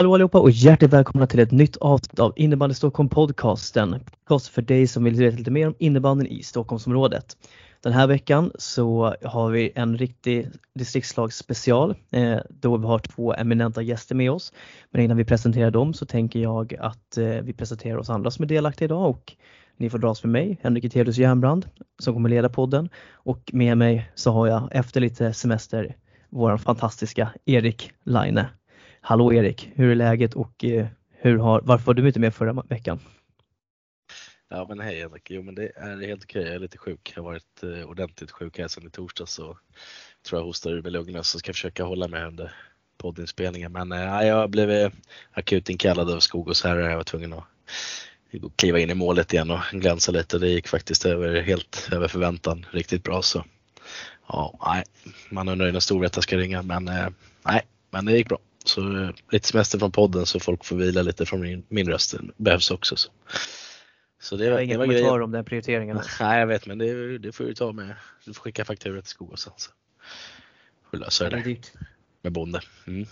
Hallå allihopa och hjärtligt välkomna till ett nytt avsnitt av Innebandy Stockholm podcasten. Podcast för dig som vill veta lite mer om innebandyn i Stockholmsområdet. Den här veckan så har vi en riktig distriktslagsspecial eh, då vi har två eminenta gäster med oss. Men innan vi presenterar dem så tänker jag att eh, vi presenterar oss andra som är delaktiga idag och ni får dras med mig, Henrik Eterius Järnbrand, som kommer leda podden och med mig så har jag efter lite semester vår fantastiska Erik Laine. Hallå Erik, hur är läget och eh, hur har, varför var du inte med förra veckan? Ja men hej Henrik, jo men det är helt okej. Jag är lite sjuk. Jag har varit eh, ordentligt sjuk här sedan i torsdags så tror jag hostar ur mig lugnet så ska jag försöka hålla mig under poddinspelningen. Men eh, jag blev eh, akut inkallad av skog och så här jag var tvungen att kliva in i målet igen och glänsa lite. Det gick faktiskt över, helt över förväntan riktigt bra så ja, nej, man undrar ju när Storvreta ska ringa men eh, nej, men det gick bra. Så eh, lite semester från podden så folk får vila lite från min, min röst behövs också. Så. Så det, var, ingen kommentar om den prioriteringen? Nej jag vet men det, det får du ta med, du får skicka faktura till Skog och sen så får du lösa det, det dyrt. med bonde. Mm.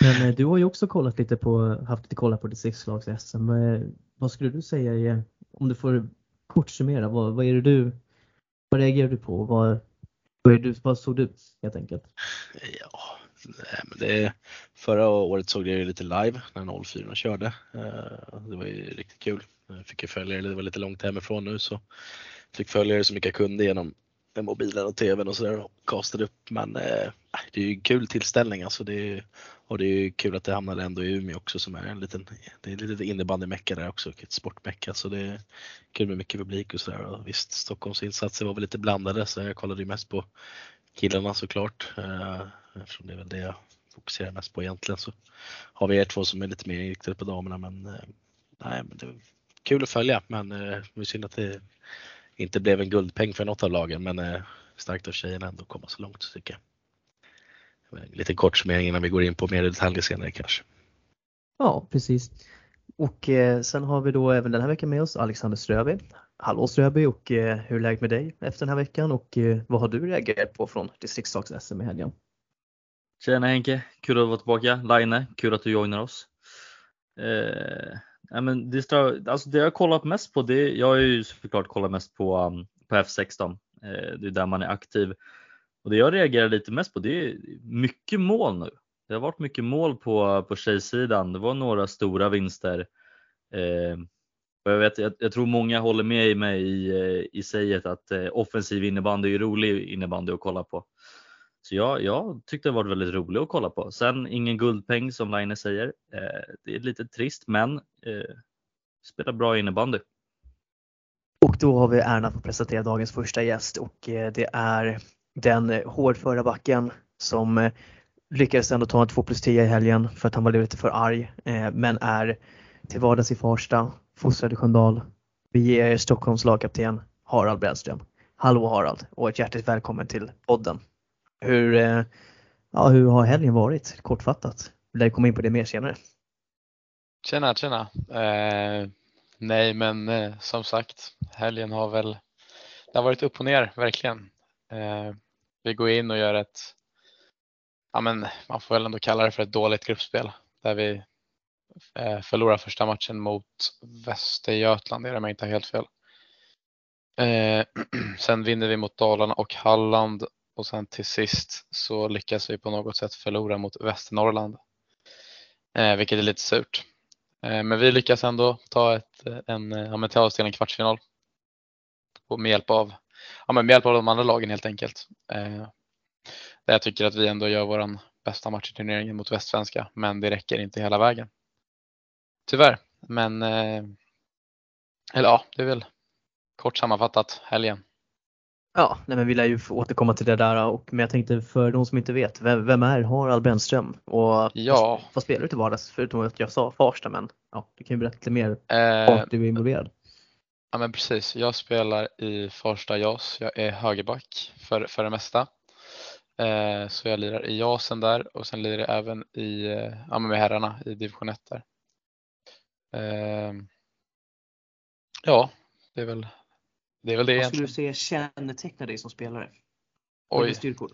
Men eh, du har ju också kollat lite på, haft lite kolla på distriktslags-SM. Vad skulle du säga om du får kort summera, vad, vad är det du, vad reagerar du på? Vad, vad, är du, vad såg du helt enkelt? Ja, men det, förra året såg jag lite live när 04 körde. Eh, det var ju riktigt kul. Jag fick ju följa det, det var lite långt hemifrån nu så fick följa det så mycket jag kunde genom mobilen och tvn och sådär och kastade upp. Men eh, det är ju en kul tillställning alltså. Det är, och det är kul att det hamnade ändå i Umeå också som är en liten, det är lite innebandymecka där också, ett sportmecka. Så det är kul med mycket publik och sådär. Visst, Stockholms insatser var väl lite blandade så jag kollade ju mest på killarna såklart. Eh, eftersom det är väl det jag fokuserar mest på egentligen. Så har vi er två som är lite mer inriktade på damerna men eh, nej, men det är kul att följa men eh, det är synd att det inte blev en guldpeng för något av lagen men eh, starkt av tjejerna ändå komma så långt tycker jag. En liten kort summering innan vi går in på mer detaljer senare kanske. Ja precis. Och eh, sen har vi då även den här veckan med oss Alexander Ströby. Hallå Ströby och eh, hur är läget med dig efter den här veckan och eh, vad har du reagerat på från distriktslags-SM i helgen? Tjena Henke, kul att vara tillbaka. Line, kul att du joinar oss. Eh, I men det, alltså det jag har kollat mest på, det, jag har ju såklart kollat mest på, um, på F16. Eh, det är där man är aktiv. Och det jag reagerar lite mest på det är mycket mål nu. Det har varit mycket mål på, på tjejsidan. Det var några stora vinster. Eh, och jag, vet, jag, jag, tror många håller med mig i, eh, i säget att eh, offensiv innebandy är rolig innebandy att kolla på. Så jag, jag tyckte det var väldigt roligt att kolla på. Sen ingen guldpeng som Line säger. Eh, det är lite trist men eh, spelar bra innebandy. Och då har vi äran att få presentera dagens första gäst och eh, det är den hårdföra backen som eh, lyckades ändå ta en 2 plus 10 i helgen för att han var lite för arg eh, men är till vardags i Farsta, fostrad i Sköndal. Vi ger er Stockholms lagkapten Harald Brännström. Hallå Harald och ett hjärtligt välkommen till podden. Hur, eh, ja, hur har helgen varit kortfattat? Vi lär komma in på det mer senare. Tjena, tjena. Eh, nej, men eh, som sagt, helgen har väl det har varit upp och ner verkligen. Eh, vi går in och gör ett, ja men man får väl ändå kalla det för ett dåligt gruppspel där vi eh, förlorar första matchen mot Västergötland, är det om jag inte har helt fel. Eh, sen vinner vi mot Dalarna och Halland och sen till sist så lyckas vi på något sätt förlora mot Västernorrland. Eh, vilket är lite surt. Eh, men vi lyckas ändå ta ett, en, eh, ja, ta oss till en kvartsfinal. med hjälp av, ja, med hjälp av de andra lagen helt enkelt. Eh, där jag tycker att vi ändå gör vår bästa match i turneringen mot Västsvenska men det räcker inte hela vägen. Tyvärr, men eh, eller ja, det är väl kort sammanfattat helgen. Ja, nej men vi lär ju återkomma till det där och men jag tänkte för de som inte vet, vem, vem är Harald Brännström och ja. vad, spelar du till vardags? Förutom att jag sa Farsta men ja, du kan ju berätta lite mer eh, vart du är involverad. Ja men precis, jag spelar i Farsta JAS. Jag är högerback för, för det mesta. Eh, så jag lirar i JASen där och sen lirar jag även i, eh, ja, med herrarna i division 1 där. Eh, ja, det är väl det är väl det Vad skulle du säga kännetecknar dig som spelare? Oj. styrkor?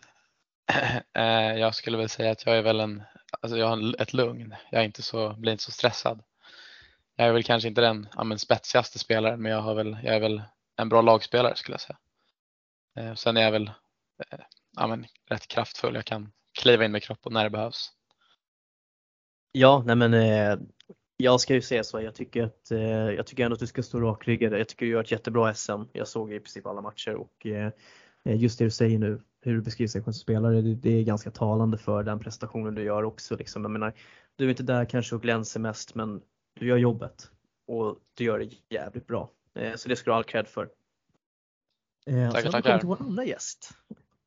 Eh, jag skulle väl säga att jag är väl en, alltså jag har ett lugn. Jag är inte så, blir inte så stressad. Jag är väl kanske inte den ja, men spetsigaste spelaren men jag, har väl, jag är väl en bra lagspelare skulle jag säga. Eh, sen är jag väl eh, ja, men, rätt kraftfull. Jag kan kliva in med kroppen när det behövs. Ja, nej men eh, jag ska ju säga så. Jag tycker, att, eh, jag tycker ändå att du ska stå rakryggad. Jag tycker du gör ett jättebra SM. Jag såg i princip alla matcher och eh, just det du säger nu, hur du beskriver sig som spelare, det, det, är ganska talande för den prestationen du gör också. Liksom. Jag menar, du är inte där kanske och glänser mest men du gör jobbet och du gör det jävligt bra. Eh, så det ska du ha all cred för. Eh, tackar, tackar. Sen till vår andra gäst.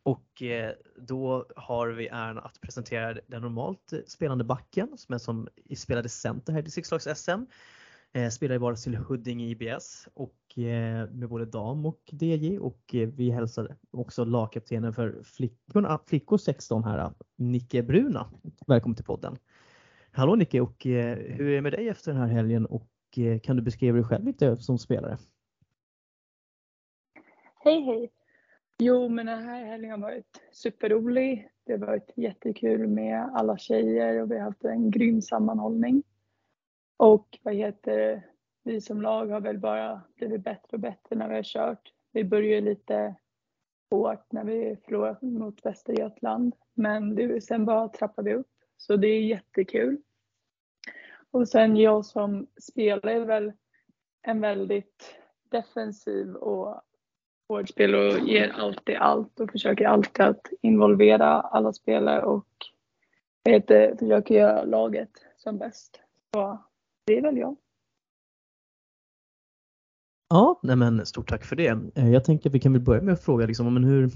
Och eh, då har vi äran att presentera den normalt eh, spelande backen som, är som spelade center här i distriktslags-SM. Eh, spelar i vardags till Huddinge IBS och med både dam och DJ och vi hälsar också lagkaptenen för flickorna, flickor ah, 16 här, Nicke Bruna. Välkommen till podden. Hallå Nicke och hur är det med dig efter den här helgen och kan du beskriva dig själv lite som spelare? Hej hej! Jo, men den här helgen har varit superrolig. Det har varit jättekul med alla tjejer och vi har haft en grym sammanhållning. Och vad heter det? Vi som lag har väl bara blivit bättre och bättre när vi har kört. Vi började lite hårt när vi förlorade mot Västergötland, men det, sen bara trappade vi upp. Så det är jättekul. Och sen jag som spelare är väl en väldigt defensiv och hårdspel och ger alltid allt och försöker alltid att involvera alla spelare och heter, försöker göra laget som bäst. Så det är väl jag. Ja, nej men stort tack för det. Eh, jag tänker att vi kan väl börja med att fråga liksom, men hur,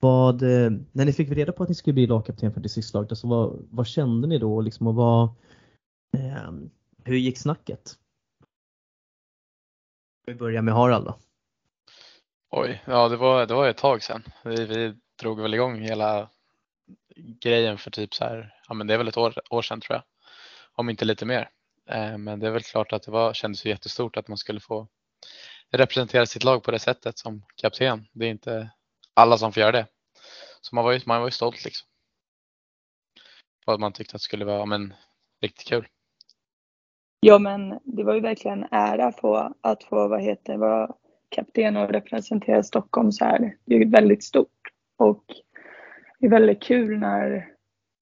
vad, eh, när ni fick reda på att ni skulle bli lagkapten för distriktslaget, alltså vad, vad kände ni då liksom, och vad, eh, hur gick snacket? Vi börjar med Harald då. Oj, ja det var, det var ett tag sedan. Vi, vi drog väl igång hela grejen för typ så här, ja men det är väl ett år, år sedan tror jag. Om inte lite mer. Eh, men det är väl klart att det var, kändes ju jättestort att man skulle få representera sitt lag på det sättet som kapten. Det är inte alla som får göra det. Så man var ju, man var ju stolt liksom. På att man tyckte att det skulle vara ja, men, riktigt kul. Ja men det var ju verkligen ära få, att få vad heter, vara kapten och representera Stockholm så här. Det är väldigt stort och det är väldigt kul när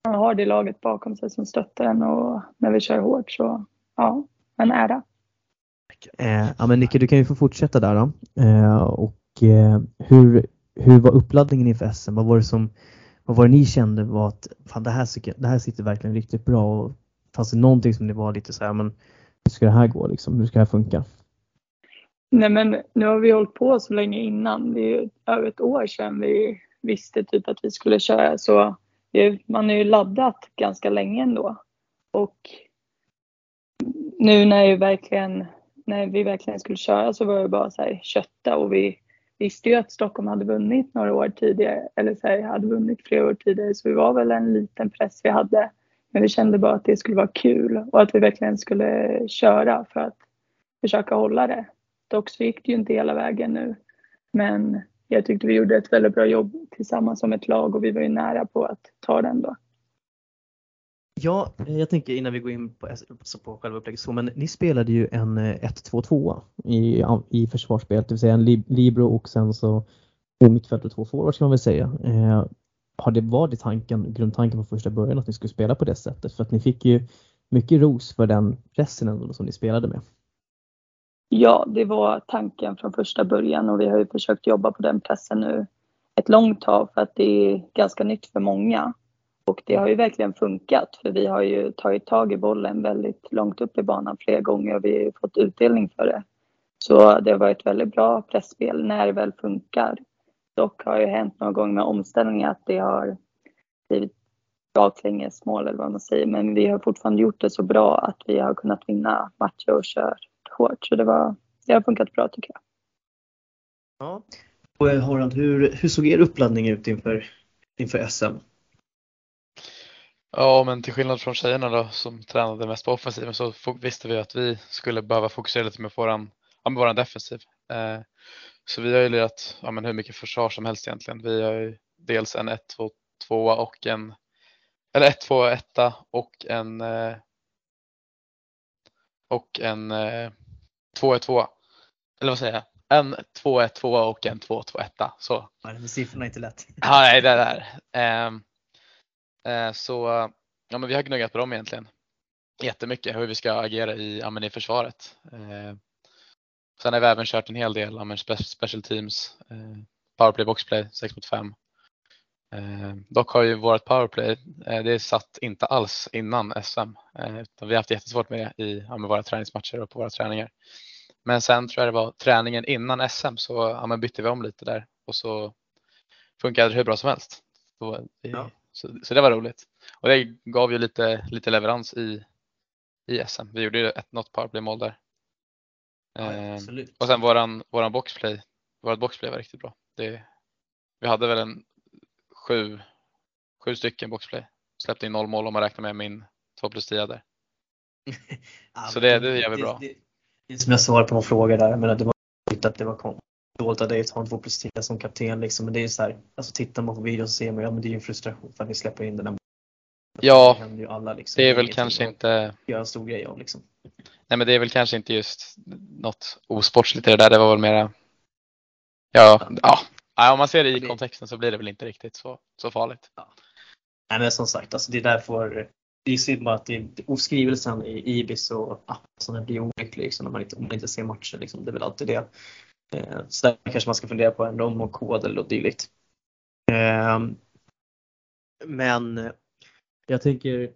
man har det laget bakom sig som stöttar en och när vi kör hårt så ja, en ära. Eh, ja men Nicke, du kan ju få fortsätta där då. Eh, och eh, hur, hur var uppladdningen inför SM? Vad var det som vad var det ni kände var att fan, det, här, det här sitter verkligen riktigt bra och fanns det någonting som ni var lite så här, men hur ska det här gå liksom? Hur ska det här funka? Nej men nu har vi hållit på så länge innan. Det är ju över ett år sedan vi visste typ att vi skulle köra så man har ju laddat ganska länge ändå. Och nu när, verkligen, när vi verkligen skulle köra så var det bara så här kötta och vi visste ju att Stockholm hade vunnit några år tidigare eller så här, hade vunnit flera år tidigare så det var väl en liten press vi hade. Men vi kände bara att det skulle vara kul och att vi verkligen skulle köra för att försöka hålla det. Dock så gick det ju inte hela vägen nu. Men jag tyckte vi gjorde ett väldigt bra jobb tillsammans som ett lag och vi var ju nära på att ta den då. Ja, jag tänker innan vi går in på, alltså på själva upplägget så, men ni spelade ju en eh, 1-2-2 i, i försvarsspelet, det vill säga en libero och sen så två mittfält och två forwards kan man väl säga. Eh, har det varit tanken, grundtanken från första början att ni skulle spela på det sättet? För att ni fick ju mycket ros för den pressen som ni spelade med. Ja, det var tanken från första början och vi har ju försökt jobba på den pressen nu ett långt tag för att det är ganska nytt för många. Och det har ju verkligen funkat för vi har ju tagit tag i bollen väldigt långt upp i banan flera gånger och vi har fått utdelning för det. Så det har varit väldigt bra pressspel när det väl funkar. Dock har det hänt några gånger med omställningar att det har blivit baklängesmål eller vad man säger. Men vi har fortfarande gjort det så bra att vi har kunnat vinna matcher och kört hårt. Så det, var, det har funkat bra tycker jag. Ja. Och eh, Harald, hur, hur såg er uppladdning ut inför, inför SM? Ja, men till skillnad från tjejerna då som tränade mest på offensiven så visste vi att vi skulle behöva fokusera lite mer på våran, ja, våran defensiv. Eh, så vi har ju lirat ja, men hur mycket försvar som helst egentligen. Vi har ju dels en 1-2-2 och en eller 1-2, 1 och en eh, och en eh, 2-1-2. Eller vad säger jag? En 2-1-2 och en 2-2-1. Så. Nej, men siffrorna är inte lätt. Ja, nej, det där. Ehm, eh, så ja, men vi har gnuggat på dem egentligen. Jättemycket hur vi ska agera i, ja, men i försvaret. Eh, sen har vi även kört en hel del ja, men spe- special teams, eh, powerplay, boxplay, 6 mot 5. Eh, dock har ju vårt powerplay, eh, det är satt inte alls innan SM. Eh, utan vi har haft jättesvårt med det i ja, med våra träningsmatcher och på våra träningar. Men sen tror jag det var träningen innan SM så ja, bytte vi om lite där och så funkade det hur bra som helst. Så, Ja. så, så det var roligt. Och det gav ju lite, lite leverans i, i SM. Vi gjorde ju ett, något powerplay-mål där. Eh, absolut. och sen våran, våran boxplay, vårat boxplay var riktigt bra. Det, vi hade väl en sju, sju stycken boxplay. Släppte in noll mål om man räknar med min 2 plus 10 där. Ja, så det- det är jävligt bra. Det, det är som jag svarade på någon fråga där, men att det var inte att det var kon- dåligt av dig att ha en 2 plus 10 som kapten liksom. Men det är så här, alltså tittar man på videon så ser man ja men det är ju en frustration för att ni släpper in den där Ja, det händer ju alla liksom. Det är väl kanske inte, Göra en stor grej av liksom. nej men det är väl kanske inte just något osportsligt i det där. Det var väl mera, ja, ja. ja om man ser det i kontexten så blir det väl inte riktigt så, så farligt. Nej men som sagt, alltså det är därför det är synd bara att det, och skrivelsen i Ibis och appen blir olycklig liksom, när man inte, om man inte ser matchen. Liksom. Det är väl alltid det. Eh, så där kanske man ska fundera på en om och kod eller något dylikt. Eh, men jag tänker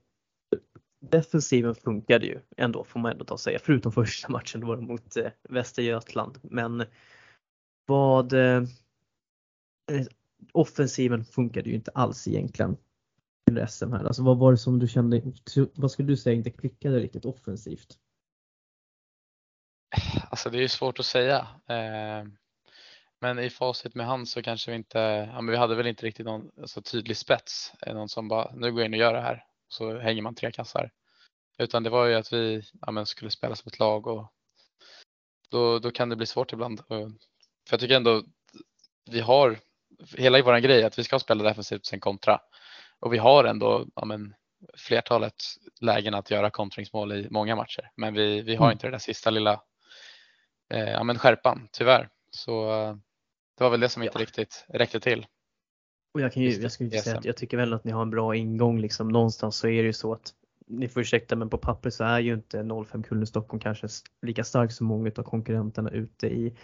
defensiven funkade ju ändå får man ändå ta och säga. Förutom första matchen då var det mot eh, Västergötland. Men vad eh, Eh, offensiven funkade ju inte alls egentligen under SM här. Alltså vad var det som du kände, vad skulle du säga inte klickade riktigt offensivt? Alltså det är ju svårt att säga. Eh, men i facit med hand så kanske vi inte, ja men vi hade väl inte riktigt någon alltså, tydlig spets. Eh, någon som bara, nu går jag in och gör det här. Så hänger man tre kassar. Utan det var ju att vi ja, men skulle spela som ett lag och då, då kan det bli svårt ibland. För jag tycker ändå vi har hela vår grej att vi ska spela defensivt sen kontra. Och vi har ändå ja, men, flertalet lägen att göra kontringsmål i många matcher. Men vi, vi har Mm. inte det där sista lilla eh, ja, men skärpan tyvärr. Så det var väl det som inte Ja. riktigt räckte till. Och jag kan ju, jag skulle säga att jag tycker väl att ni har en bra ingång liksom. Någonstans så är det ju så att ni får ursäkta men på papper så är ju inte 05 Kullen Stockholm kanske lika stark som många av konkurrenterna ute i,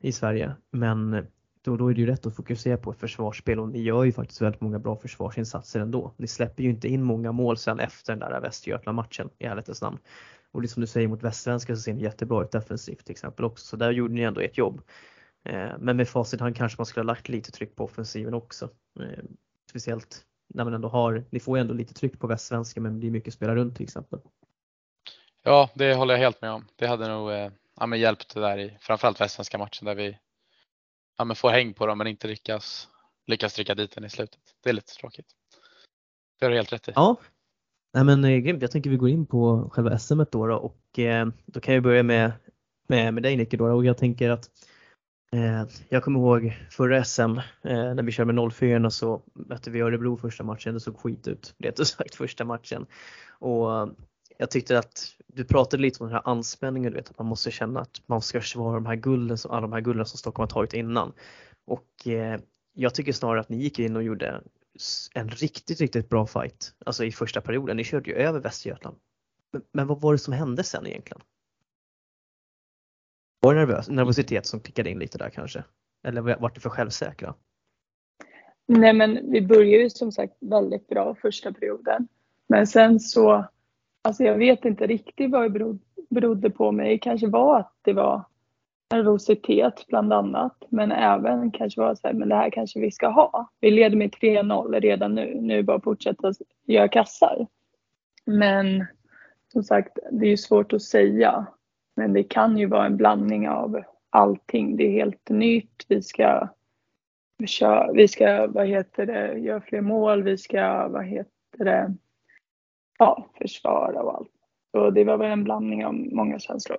i Sverige. Men då, då är det ju rätt att fokusera på ett försvarsspel och ni gör ju faktiskt väldigt många bra försvarsinsatser ändå. Ni släpper ju inte in många mål sen efter den där Västergötland-matchen i ärlighetens namn. Och det som du säger mot Västsvenska så ser ni jättebra ut defensivt till exempel också. Så där gjorde ni ändå ert jobb. Eh, men med facit hand kanske man skulle ha lagt lite tryck på offensiven också. Eh, speciellt när man ändå har, ni får ju ändå lite tryck på västsvenska men det blir mycket spela runt till exempel. Ja, det håller jag helt med om. Det hade nog eh, ja, men hjälpt det där i framförallt västsvenska matchen där vi ja, men får häng på dem men inte lyckas, lyckas trycka dit den i slutet. Det är lite tråkigt. Det har du helt rätt i. Ja. Nej men eh, grymt, jag tänker vi går in på själva SM då, då och eh, då kan jag börja med, med, med dig Nicke då och jag tänker att eh, jag kommer ihåg förra SM eh, när vi körde med 04 så mötte vi Örebro första matchen, det såg skit ut rätt ut sagt första matchen. Och jag tyckte att du pratade lite om den här anspänningen, du vet att man måste känna att man ska försvara de här gulden, som- alla de här gulden som Stockholm har tagit innan. Och eh, jag tycker snarare att ni gick in och gjorde en riktigt, riktigt bra fight. Alltså i första perioden. Ni körde ju över Västergötland. Men, men vad var det som hände sen egentligen? Var det nervös, nervositet som klickade in lite där kanske? Eller var det för självsäkra? Nej men vi började ju som sagt väldigt bra första perioden. Men sen så, alltså jag vet inte riktigt vad det berod- berodde på mig. Det kanske var att det var nervositet bland annat. Men även kanske var så här, men det här kanske vi ska ha. Vi leder med 3-0 redan nu. Nu är det bara att fortsätta göra kassar. Men som sagt, det är ju svårt att säga. Men det kan ju vara en blandning av allting. Det är helt nytt. Vi ska vi ska, vad heter det, göra fler mål, vi ska, vad heter det, ja, försvara och allt. Så det var väl en blandning av många känslor.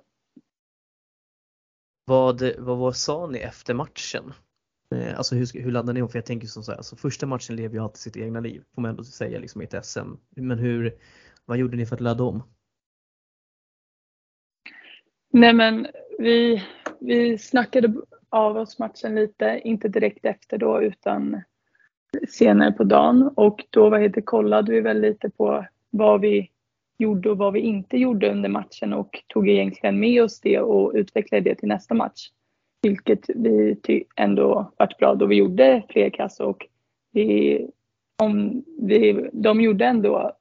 Vad, vad, vad sa ni efter matchen? Eh, alltså hur, hur laddar ni om? För jag tänker som så här, alltså första matchen lever ju alltid sitt egna liv, får man ändå säga liksom i ett SM. Men hur, vad gjorde ni för att ladda om? Nej men vi, vi snackade av oss matchen lite, inte direkt efter då utan senare på dagen och då vad heter, kollade vi väl lite på vad vi gjorde och vad vi inte gjorde under matchen och tog egentligen med oss det och utvecklade det till nästa match. Vilket vi ändå vart bra då vi gjorde fler kass och vi, om vi, de gjorde ändå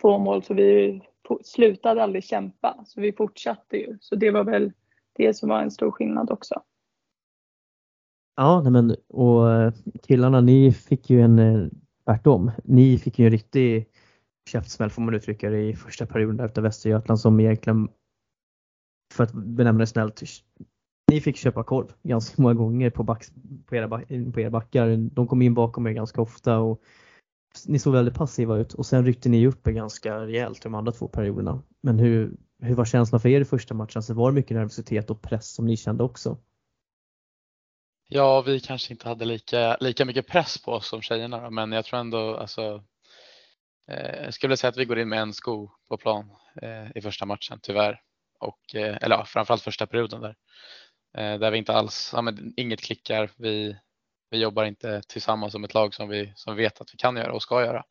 två mål så vi slutade aldrig kämpa. Så vi fortsatte ju. Så det var väl det som var en stor skillnad också. Ja, nej men och eh, killarna, ni fick ju en eh, tvärtom. Ni fick ju en riktig käftsmäll får man uttrycka det i första perioden efter Västergötland som egentligen, för att benämna det snällt, ni fick köpa korv ganska många gånger på, back, på, era, på era backar. De kom in bakom er ganska ofta och ni såg väldigt passiva ut och sen ryckte ni upp er ganska rejält de andra två perioderna. Men hur, hur var känslan för er i första matchen? Så alltså, var det mycket nervositet och press som ni kände också? Ja, vi kanske inte hade lika, lika mycket press på oss som tjejerna men jag tror ändå alltså Eh, jag skulle säga att vi går in med en sko på plan eh, i första matchen tyvärr. Och, eh, eller ja, framförallt första perioden där. Där vi inte alls, ja, men inget klickar. Vi, vi jobbar inte tillsammans som ett lag som vi som vet att vi kan göra och ska göra.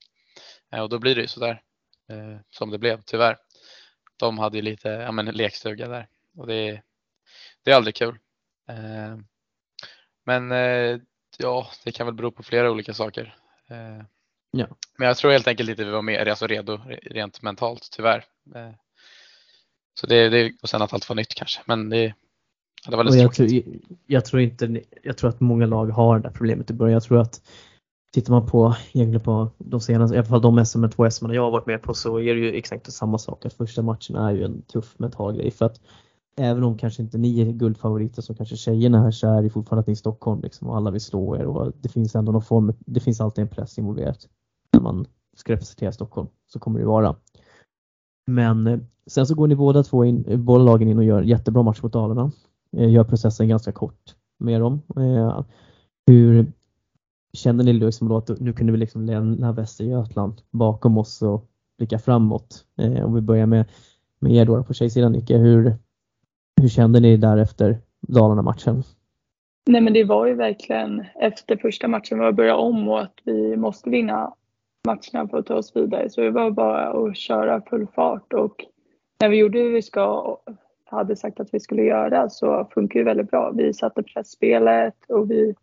Och då blir det ju sådär eh, som det blev tyvärr. De hade ju lite ja, men, lekstuga där och det, det är aldrig kul. Men ja, det kan väl bero på flera olika saker. Ja. Men jag tror helt enkelt inte vi var mer alltså redo rent mentalt tyvärr. Så det, det och sen att allt var nytt kanske. Men det, det var lite jag, tror, jag, tror inte, jag tror att många lag har det där problemet i början. Jag tror att tittar man på egentligen på de senaste, i alla fall de SM, två SM jag har varit med på så är det ju exakt samma sak. Att första matchen är ju en tuff mental grej för att även om kanske inte ni är guldfavoriter som kanske tjejerna här så är det fortfarande att ni är i Stockholm liksom och alla vill slå er och det finns ändå någon form, det finns alltid en press involverat när man ska representera Stockholm. Så kommer det vara. Men eh, sen så går ni båda två in, eh, båda lagen in och gör jättebra match mot Dalarna. Eh, gör processen ganska kort med dem. Hur känner ni liksom då att nu kunde vi liksom lämna Västergötland bakom oss och blicka framåt? Om vi börjar med, med er då på tjejsidan Nicke, hur, hur kände ni därefter Dalarna-matchen? Nej men det var ju verkligen efter första matchen var att börja om och att vi måste vinna matcherna för att ta oss vidare. Så det var bara att köra full fart och när vi gjorde det vi ska hade sagt att vi skulle göra så funkar det väldigt bra. Vi satte pressspelet och vi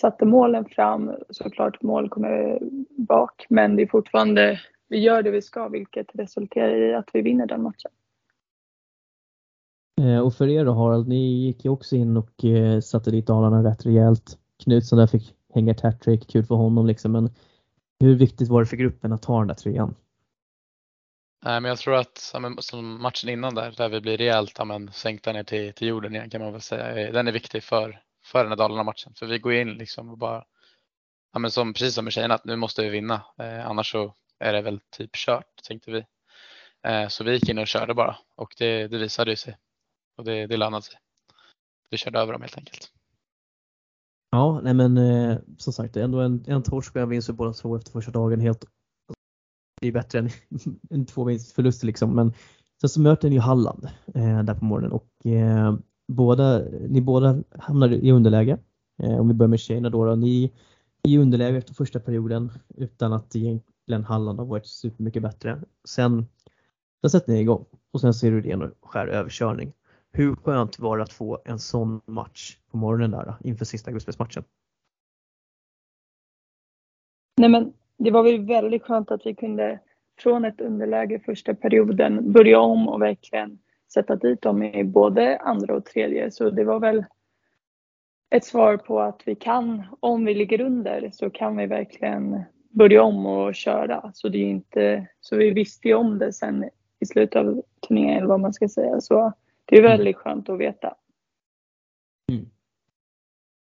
satte målen fram. Såklart mål kommer bak men det är fortfarande, vi gör det vi ska vilket resulterar i att vi vinner den matchen. Eh, och för er då Harald, ni gick ju också in och eh, satte dit Dalarna rätt rejält. Knutsson där fick hänga ett hattrick, kul för honom liksom. Men hur viktigt var det för gruppen att ta den där trean? Nej, men jag tror att som matchen innan där, där vi blir rejält men, sänkta ner till, till jorden igen kan man väl säga. Eh, den är viktig för, för den här Dalarna-matchen. För vi går in liksom och bara, ja, men som, precis som med tjejerna, att nu måste vi vinna. Eh, annars så är det väl typ kört, tänkte vi. Eh, så vi gick in och körde bara och det, det visade sig. Och det, det lönade sig. Vi körde över dem helt enkelt. Ja, nej men eh, som sagt ändå en, en torsk och en vinst för båda två efter första dagen. Helt det är bättre än, än två vinstförluster liksom. Men sen så möter ni ju Halland eh, där på morgonen och eh, båda, ni båda hamnar i underläge. Eh, om vi börjar med tjejerna då, då. Ni är i underläge efter första perioden utan att egentligen Halland har varit supermycket bättre. Sen, sen sätter ni igång och sen ser du det och skär överkörning. Hur skönt var det att få en sån match på morgonen där inför sista gruppspelsmatchen? Nej men det var väl väldigt skönt att vi kunde från ett underläge första perioden börja om och verkligen sätta dit dem i både andra och tredje. Så det var väl ett svar på att vi kan, om vi ligger under, så kan vi verkligen börja om och köra. Så det är inte, så vi visste ju om det sen i slutet av turneringen eller vad man ska säga. Så det är väldigt skönt att veta. Mm.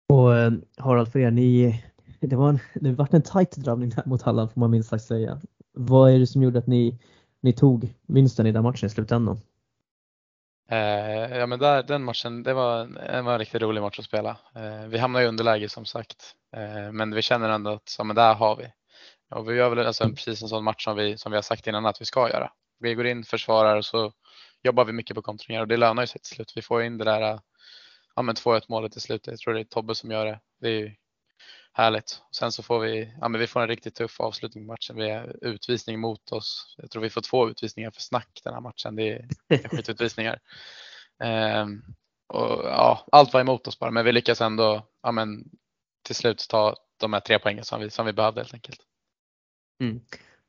Och eh, Harald, för er, ni, det var en, det var en tight drabbning där mot Halland får man minst sagt säga. Vad är det som gjorde att ni, ni tog vinsten i den matchen i slutändan? Eh, ja men där, den matchen, det var, det var en riktigt rolig match att spela. Eh, vi hamnade i underläge som sagt, eh, men vi känner ändå att så, men där har vi. Och vi gör väl alltså precis en sån match som vi, som vi har sagt innan att vi ska göra. Vi går in, försvarar och så jobbar vi mycket på kontringar och det lönar sig till slut. Vi får in det där ja, 2-1 målet i slutet. Jag tror det är Tobbe som gör det. Det är ju härligt. Sen så får vi, ja, men vi får en riktigt tuff avslutning på matchen. Vi har utvisning mot oss. Jag tror vi får två utvisningar för snack den här matchen. Det är skitutvisningar. Ehm, och, ja, allt var emot oss bara, men vi lyckas ändå ja, men, till slut ta de här tre poängen som vi, som vi behövde helt enkelt. Mm.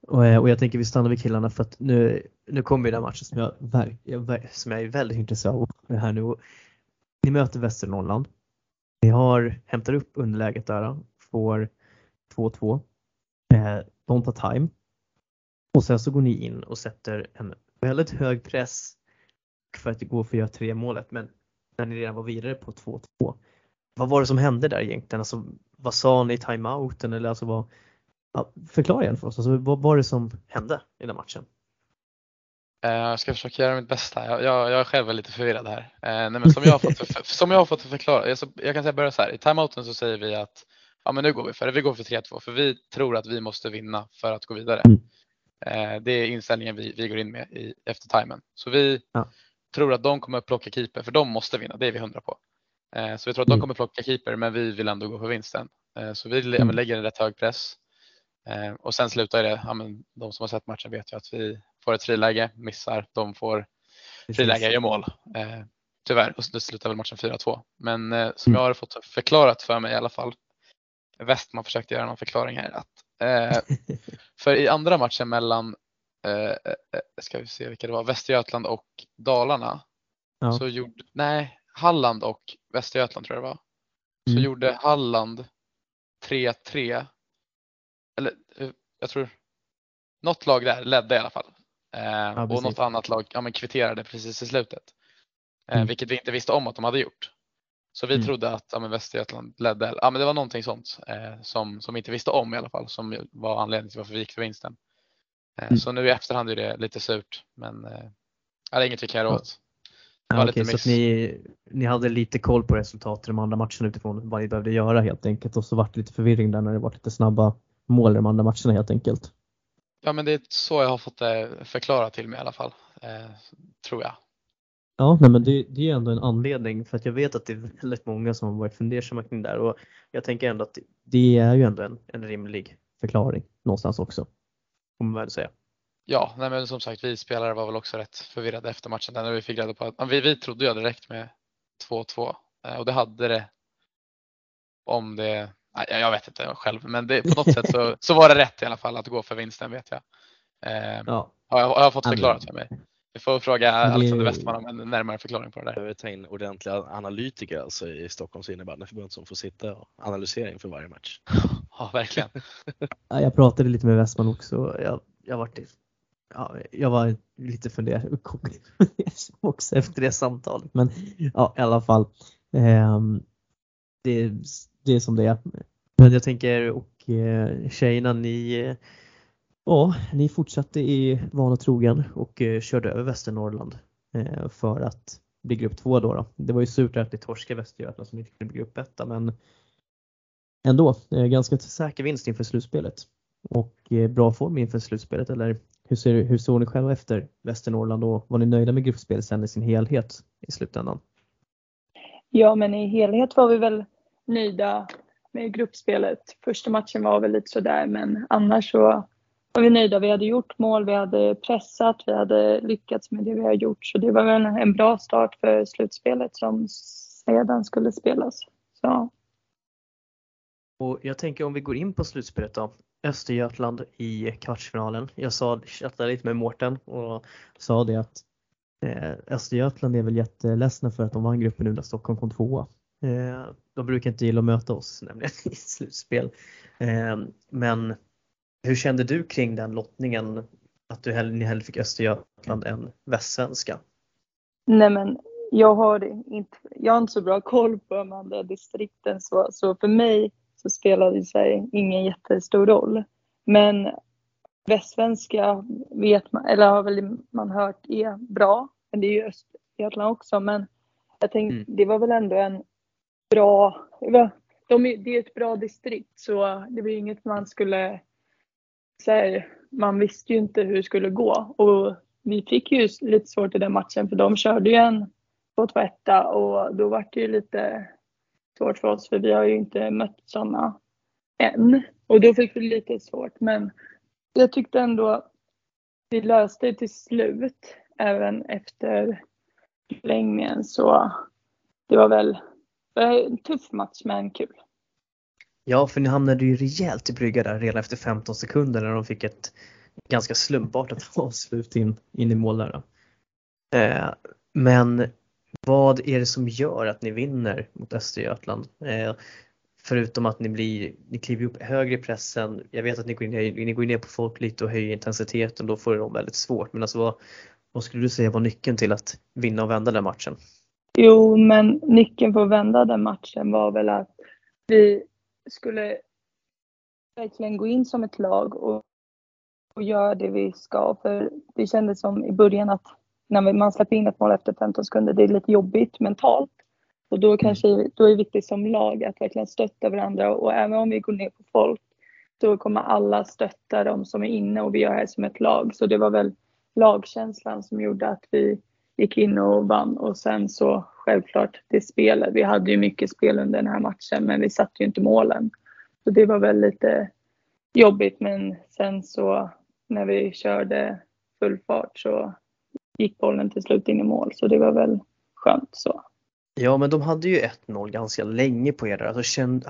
Och, eh, och, jag tänker vi stannar vid killarna för att nu, nu kommer den matchen som jag, jag, som jag är väldigt intresserad av här nu. Ni möter Västernorrland. Ni har, hämtar upp underläget där, får 2-2. Eh, de tar time. Och sen så går ni in och sätter en väldigt hög press för att det går för att göra tre målet. Men när ni redan var vidare på 2-2. Vad var det som hände där egentligen? Alltså, vad sa ni i timeouten? Eller alltså vad, ja, förklara igen för oss. Alltså, vad var det som hände i den matchen? Eh, jag ska försöka göra mitt bästa. Jag, jag, jag är själv lite förvirrad här. Eh, nej, men som, jag har fått, för, som jag har fått förklara, jag, jag kan säga börja så här. I timeouten så säger vi att ja, men nu går vi för det. Vi går för 3-2 för vi tror att vi måste vinna för att gå vidare. Mm. Eh, det är inställningen vi, vi går in med i, efter timen. Så vi ja. tror att de kommer att plocka keeper för de måste vinna, det är vi hundra på. Eh, så vi tror att de mm. kommer plocka keeper men vi vill ändå gå för vinsten. Eh, så vi mm. lägger en rätt hög press. Eh, och sen slutar det, ja, men de som har sett matchen vet ju att vi får ett friläge, missar, de får friläge, gör mål. Eh, tyvärr, och så slutar väl matchen 4-2. Men eh, som mm. jag har fått förklarat för mig i alla fall, Westman försökte göra någon förklaring här, att eh, för i andra matchen mellan, eh, eh, ska vi se vilka det var, Västergötland och Dalarna, ja. så gjorde, nej, Halland och Västergötland tror jag det var, så mm. gjorde Halland 3-3 eller eh, jag tror något lag där ledde i alla fall. Eh, ja, och något annat lag ja, men kvitterade precis i slutet. Eh, mm. Vilket vi inte visste om att de hade gjort. Så vi mm. trodde att ja, men Västergötland ledde. Ja, men det var någonting sånt eh, som, som vi inte visste om i alla fall som var anledningen till varför vi gick för vinsten. Eh, mm. Så nu i efterhand är det lite surt men eh, det är inget vi kan göra åt. Ja, okej, så ni, ni hade lite koll på resultatet i de andra matcherna utifrån vad ni behövde göra helt enkelt och så vart det lite förvirring där när det var lite snabba mål i de andra matcherna helt enkelt. Ja men det är så jag har fått det förklarat till mig i alla fall, eh, tror jag. Ja, nej, men det, det är ändå en anledning för att jag vet att det är väldigt många som har varit fundersamma kring det där och jag tänker ändå att det är ju ändå en, en rimlig förklaring någonstans också. Får man väl säga. Ja, nej men som sagt vi spelare var väl också rätt förvirrade efter matchen där när vi fick reda på att vi, vi trodde ju direkt med 2-2 eh, och det hade det om det jag vet inte själv, men det, på något sätt så, så var det rätt i alla fall att gå för vinsten vet jag. Eh, ja. Har jag, har jag fått förklarat för mig. Vi får fråga Alexander Westman om en närmare förklaring på det där. behöver ta in ordentliga analytiker alltså i Stockholms innebandyförbund som får sitta och analysera inför varje match. Ja, verkligen. jag pratade lite med Westman också. Jag, jag, var, ja, jag var lite fundersam också efter det samtalet. Men ja, i alla fall. Eh, det, det är som det är. Men jag tänker och eh, tjejerna ni, eh, ja, ni fortsatte i vana trogen och eh, körde över Västernorrland för att bli grupp två då, då. Det var ju surt att ni torskade Västergötland som inte kunde bli grupp etta men ändå ganska säker vinst inför slutspelet och bra form inför slutspelet eller hur, ser, hur såg ni själva efter Västernorrland och var ni nöjda med gruppspelet sen i sin helhet i slutändan? Ja men i helhet var vi väl nöjda med gruppspelet. Första matchen var väl lite sådär men annars så var vi nöjda. Vi hade gjort mål, vi hade pressat, vi hade lyckats med det vi har gjort. Så det var väl en bra start för slutspelet som sedan skulle spelas. Så. Och jag tänker om vi går in på slutspelet då. Östergötland i kvartsfinalen. Jag sa, chattade lite med Mårten och sa det att eh, Östergötland är väl jätteledsna för att de vann gruppen nu när Stockholm kom tvåa. Eh, de brukar inte gilla att möta oss nämligen i slutspel. Eh, men hur kände du kring den lottningen? Att du hellre, ni hellre fick Östergötland än Västsvenska? Nej men jag har inte, jag har inte så bra koll på de andra distrikten så, så för mig så spelade det sig ingen jättestor roll. Men västsvenska vet man, eller har väl man hört är bra. Men det är ju öst, Västergötland också men jag tänkte Mm. det var väl ändå en bra, det, de, är- det är ett bra distrikt så det var ju inget man skulle så här, man visste ju inte hur det skulle gå och vi fick ju lite svårt i den matchen för de körde ju en 2-2-1 och då var det ju lite svårt för oss för vi har ju inte mött sådana än. Och då fick vi lite svårt men jag tyckte ändå vi löste det till slut även efter förlängningen så det var väl en tuff match men kul. Ja, för ni hamnade ju rejält i brygga där redan efter 15 sekunder när de fick ett ganska slumpartat avslut in, in i mål där. Eh, men vad är det som gör att ni vinner mot Östergötland? Eh, förutom att ni blir, ni kliver upp högre i pressen. Jag vet att ni går, ner, ni går ner på folk lite och höjer intensiteten, då får de väldigt svårt. Men alltså vad, vad skulle du säga var nyckeln till att vinna och vända den matchen? Jo, men nyckeln för att vända den matchen var väl att vi skulle verkligen gå in som ett lag och, och göra det vi ska. För det kändes som i början att när man släpper in ett mål efter 15 sekunder, det är lite jobbigt mentalt. Och då kanske då är det viktigt som lag att verkligen stötta varandra och även om vi går ner på folk så kommer alla stötta de som är inne och vi gör det här som ett lag. Så det var väl lagkänslan som gjorde att vi gick in och vann och sen så självklart det spelet. Vi hade ju mycket spel under den här matchen men vi satte ju inte målen. Så det var väl lite jobbigt men sen så när vi körde full fart så gick bollen till slut in i mål så det var väl skönt så. Ja, men de hade ju 1-0 ganska länge på er där. Alltså, känd,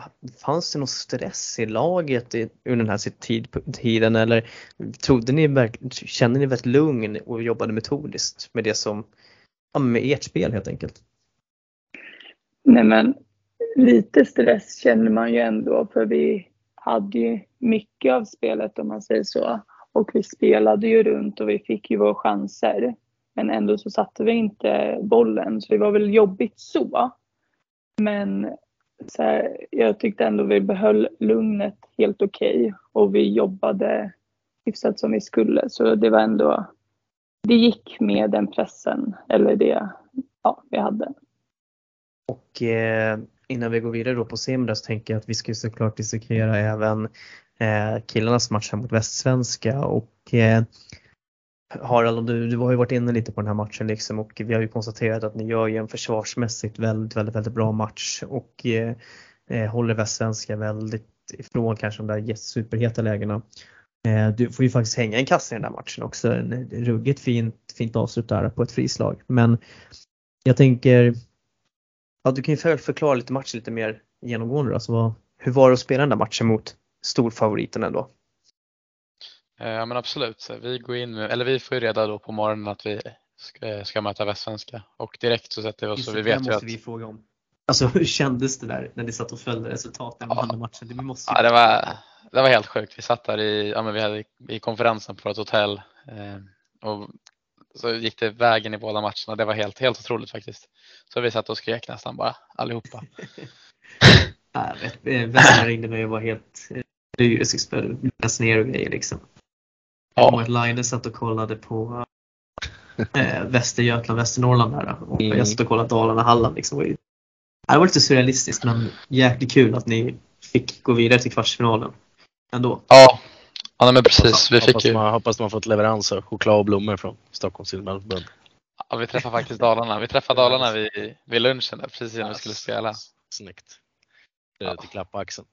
fanns det någon stress i laget i, under den här tid, tiden eller trodde ni kände ni väldigt lugn och jobbade metodiskt med det som, ja, med ert spel helt enkelt? Nej men lite stress känner man ju ändå för vi hade ju mycket av spelet om man säger så. Och vi spelade ju runt och vi fick ju våra chanser. Men ändå så satte vi inte bollen så det var väl jobbigt så. Men så här, jag tyckte ändå vi behöll lugnet helt okej och vi jobbade hyfsat som vi skulle. Så det var ändå, det gick med den pressen eller det ja, vi hade. Och eh, innan vi går vidare då på Simra så tänker jag att vi ska ju såklart dissekera även eh, killarnas match här mot Västsvenska och eh, Harald, du, du har ju varit inne lite på den här matchen liksom och vi har ju konstaterat att ni gör ju en försvarsmässigt väldigt, väldigt, väldigt bra match och eh, eh håller Västsvenska väldigt ifrån kanske de där superheta lägena. Eh, du får ju faktiskt hänga en kasse i den där matchen också. En ruggigt fint, fint avslut där på ett frislag. Men jag tänker, ja du kan ju förklara lite matchen lite mer genomgående då. Alltså, vad, hur var det att spela den där matchen mot storfavoriten ändå? Eh, Ja men absolut. Så Vi går in med, eller vi får ju reda då på morgonen att vi ska, ska möta Västsvenska och direkt så sätter vi oss så vi vet ju att vi fråga om. Alltså hur kändes det där när ni satt och följde resultaten av Ja. andra matchen? Det måste ju ja, det, var, det var helt sjukt. Vi satt där i, ja, men vi hade i konferensen på vårt hotell eh, och så gick det vägen i båda matcherna. Det var helt, helt otroligt faktiskt. Så vi satt och skrek nästan bara allihopa. Eh, Vännerna ringde mig och var helt eh, lyrisk, började läsa ner och grejer liksom. Jag Ja. Line satt och kollade på eh, Västergötland, Västernorrland där och Mm. jag satt och kollade Dalarna, Halland liksom. Det var lite surrealistiskt men jäkligt kul att ni fick gå vidare till kvartsfinalen ändå. Ja, ja men precis. Vi fick hoppas, ju, man, hoppas man fått leverans av choklad och blommor från Stockholms simhallförbund. ja, vi träffade faktiskt Dalarna. Vi träffade Dalarna vid, vid lunchen där, precis innan vi skulle spela. Snyggt. Det är Ja. lite klapp på axeln.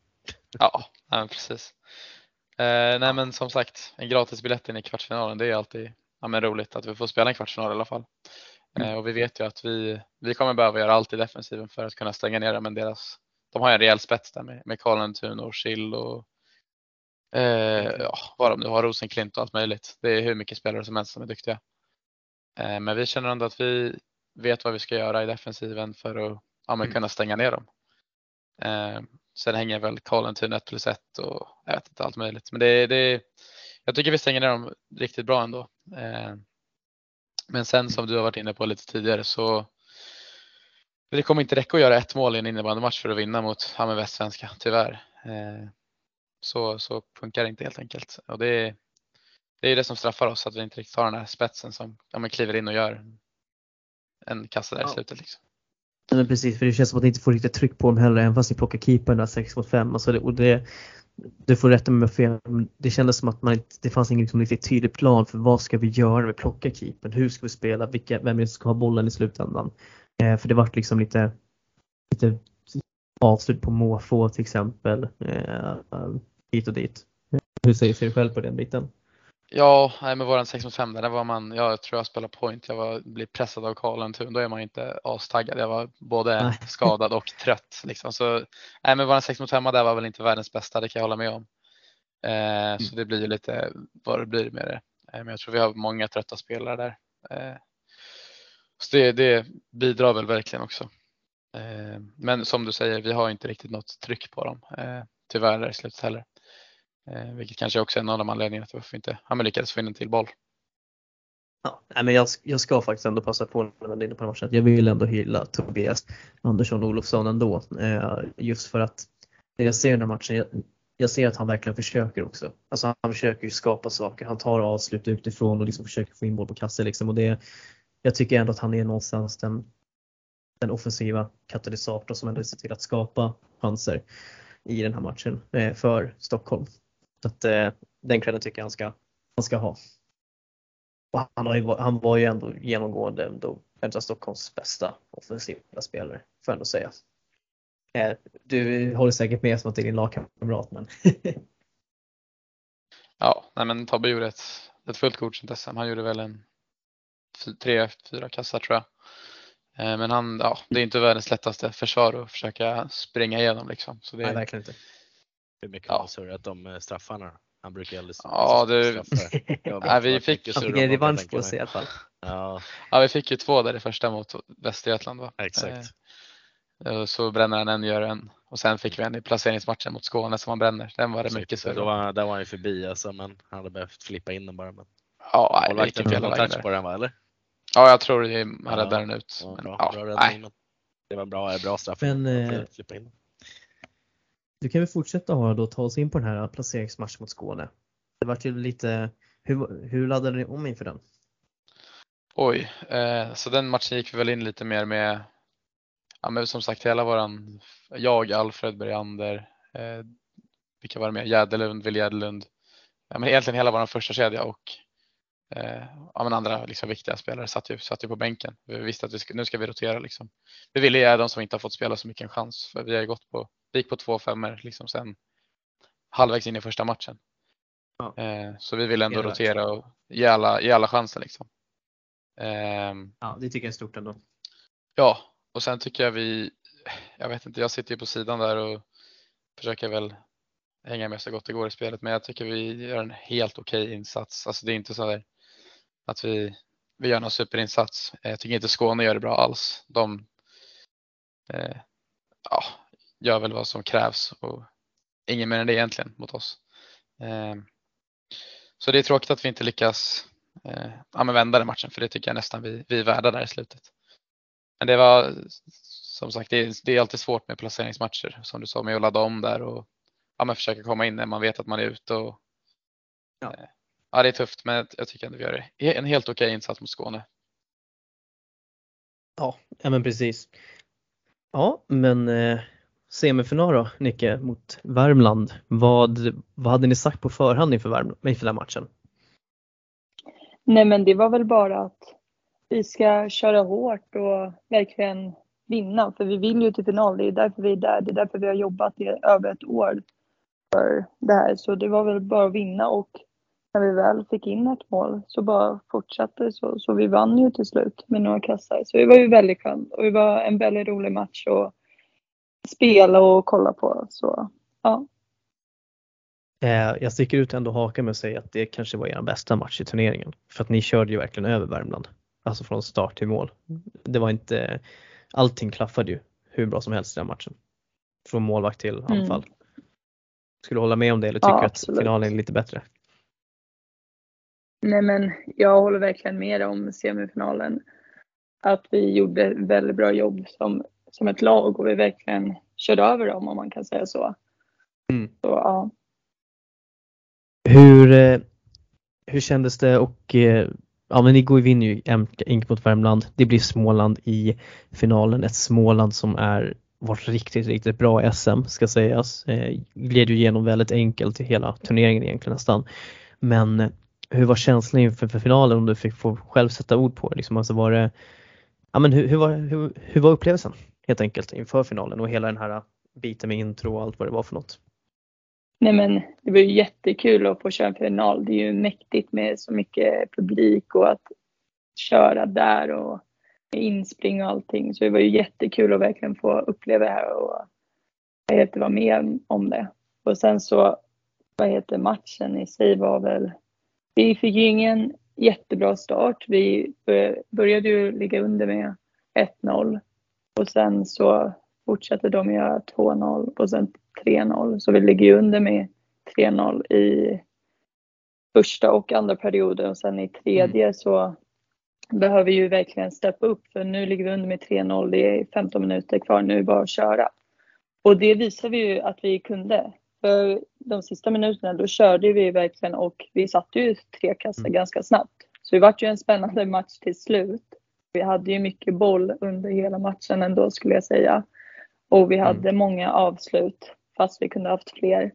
Ja, men precis. Eh, nej men som sagt, en gratisbiljett in i kvartsfinalen det är alltid ja, men roligt att vi får spela en kvartsfinal i alla fall. Eh, och vi vet ju att vi, vi kommer behöva göra allt i defensiven för att kunna stänga ner dem. Men deras, de har en rejäl spets där med, med Karlentun och Schill och eh, ja, vad de nu har, Rosenklint och allt möjligt. Det är hur mycket spelare som helst som är duktiga. Eh, men vi känner ändå att vi vet vad vi ska göra i defensiven för att ja, men kunna stänga ner dem. Sen hänger väl Karlentun 1 plus 1 och jag vet inte allt möjligt. Men det, det, jag tycker vi stänger ner dem riktigt bra ändå. Eh, Men sen som du har varit inne på lite tidigare så det kommer inte räcka att göra ett mål i en innebandymatch för att vinna mot men Västsvenska, tyvärr. Eh, Så, så funkar det inte helt enkelt. Och det, det är det som straffar oss, att vi inte riktigt har den här spetsen som ja, kliver in och gör en kassa där i slutet. Liksom. Ja, men precis, för det känns som att ni inte får riktigt tryck på dem heller även fast ni plockar keepern där 6 mot 5. Alltså det, och det, du får rätta mig om jag har fel, men det kändes som att man inte, det fanns ingen liksom riktigt tydlig plan för vad ska vi göra när vi plockar keepern? Hur ska vi spela? Vilka, vem är det som ska ha bollen i slutändan? Eh, för det vart liksom lite, lite avslut på måfå till exempel. Eh, hit och dit. Hur säger ser du själv på den biten? Ja, nej, men våran 6 mot 5 där, där var man, jag tror jag spelade point, jag var, blev pressad av Karl en tur, då är man inte astaggad. Jag var både Nej. skadad och trött. Liksom. Så, nej, men våran 6 mot 5 där var väl inte världens bästa, det kan jag hålla med om. Eh, Så det blir ju lite vad det blir med det. Eh, men jag tror vi har många trötta spelare där. Eh, så det, det bidrar väl verkligen också. Eh, men som du säger, vi har inte riktigt något tryck på dem. Eh, tyvärr i slutet heller. Eh, vilket kanske också är en av de anledningarna till varför inte han lyckades få in en till boll. Ja, men jag, jag ska faktiskt ändå passa på när man är inne på den matchen jag vill ändå hylla Tobias Andersson Olofsson ändå. Eh, just för att när jag ser den här matchen, jag, jag ser att han verkligen försöker också. Alltså han försöker ju skapa saker, han tar avslut utifrån och liksom försöker få in boll på kasse liksom. Och det, jag tycker ändå att han är någonstans den, den offensiva katalysatorn som ändå ser till att skapa chanser i den här matchen eh, för Stockholm. Så att eh, den credden tycker jag han ska, han ska ha. Och han, har ju, han var ju ändå genomgående ändå en av Stockholms bästa offensiva spelare, får jag ändå säga. Eh, Du håller säkert med som att det är din lagkamrat men Ja, nej men Tobbe gjorde ett, ett fullt godkänt SM. Han gjorde väl en tre, fyra kassar tror jag. Eh, Men han, ja, det är inte världens lättaste försvar att försöka springa igenom liksom. Så det, nej verkligen inte. Hur mycket Ja. har man surrat om straffarna? Han brukar ju aldrig Ja, surra det- straffar. Det har Nej, vi fick- mycket om en på sig i alla fall. Ja, ja, vi fick ju två där i första mot Västergötland va? exakt. Eh, Så bränner han en, gör en och sen fick vi en i placeringsmatchen mot Skåne som han bränner. Den var det mycket Exakt. surr om. var, där var han ju förbi alltså, men han hade behövt flippa in den bara. Men Ja, nej, någon vägen touch där. på den va, eller? Ja, jag tror det, han Ja. räddade den ut. Ja, Men, bra, ja, bra nej. Det var bra, bra straff. Men, eh, flippa in. Du kan väl fortsätta Harald då ta oss in på den här placeringsmatchen mot Skåne. Det var ju lite, hur, hur laddade ni om inför den? Oj, eh, så den matchen gick vi väl in lite mer med, ja men som sagt hela våran, jag, Alfred Bergander, eh, vilka var det mer, Jäderlund, Will Jäderlund, ja men egentligen hela våran första kedja och eh, ja men andra liksom viktiga spelare satt ju, satt ju på bänken. Vi visste att vi ska, nu ska vi rotera liksom. Vi ville ge de som inte har fått spela så mycket en chans för vi har gått på, vi gick på två femmer liksom sen halvvägs in i första matchen. Ja. Eh, så vi ville ändå rotera och ge alla, ge alla chansen liksom. Ehm, Ja, det tycker jag är stort ändå. Ja, och sen tycker jag vi, jag vet inte, jag sitter ju på sidan där och försöker väl hänga med så gott det går i spelet, men jag tycker vi gör en helt okej insats. Alltså det är inte så där att vi, vi gör någon superinsats. Jag tycker inte Skåne gör det bra alls. De eh, ja, gör väl vad som krävs och inget mer än det egentligen mot oss. Eh, så det är tråkigt att vi inte lyckas eh, ja, men vända den matchen, för det tycker jag nästan vi, vi är värda där i slutet. Men det var som sagt, det är, det är alltid svårt med placeringsmatcher som du sa med att ladda om där och ja, men försöka komma in när man vet att man är ute. Och, Ja. eh, ja, det är tufft men jag, tycker ändå vi gör det. en helt okej insats mot Skåne. Ja, ja men precis. Ja, men eh, semifinal då, Nicke, mot Värmland. Vad, vad hade ni sagt på förhand inför, Värm- inför den här matchen? Nej men det var väl bara att vi ska köra hårt och verkligen vinna. För vi vill ju till final. Det är därför vi är där. Det är därför vi har jobbat i över ett år för det här. Så det var väl bara att vinna och när vi väl fick in ett mål så bara fortsatte så. Så vi vann ju till slut med några kassar. Så det var ju väldigt skönt och det var en väldigt rolig match att spela och kolla på. Så ja. Eh, jag sticker ut ändå hakan med att säga att det kanske var er bästa match i turneringen. För att ni körde ju verkligen över Värmland. Alltså från start till mål. Det var inte, allting klaffade ju hur bra som helst i den matchen. Från målvakt till Mm. anfall. Skulle du hålla med om det eller Ja, tycker du att finalen är lite bättre? Nej men jag håller verkligen med om semifinalen. Att vi gjorde väldigt bra jobb som, som ett lag och vi verkligen körde över dem om man kan säga så. Mm. Så ja. Hur, eh, hur kändes det och eh, ja men ni går vinner ju enkelt mot Värmland. Det blir Småland i finalen. Ett Småland som är varit riktigt, riktigt bra i SM ska sägas. Eh, gled ju igenom väldigt enkelt i hela turneringen egentligen nästan. Men hur var känslan inför för finalen om du fick få själv sätta ord på det? Liksom, alltså var det ja, men hur, hur, var, hur, hur var upplevelsen helt enkelt inför finalen och hela den här biten med intro och allt vad det var för något? Nej men det var ju jättekul att få köra en final. Det är ju mäktigt med så mycket publik och att köra där och inspring och allting. Så det var ju jättekul att verkligen få uppleva det här och vad heter, vara med om det. Och sen så, vad heter matchen i sig var väl, vi fick ju ingen jättebra start. Vi började ju ligga under med 1-0 och sen så fortsatte de göra 2-0 och sen 3-0. Så vi ligger ju under med 3-0 i första och andra perioden och sen i tredje mm. så behöver ju verkligen steppa upp för nu ligger vi under med 3-0. Det är 15 minuter kvar, nu bara att köra. Och det visar vi ju att vi kunde. För de sista minuterna då körde vi verkligen och vi satte ju tre kassar mm. ganska snabbt. Så det vart ju en spännande match till slut. Vi hade ju mycket boll under hela matchen ändå skulle jag säga. Och vi hade mm. många avslut fast vi kunde haft fler.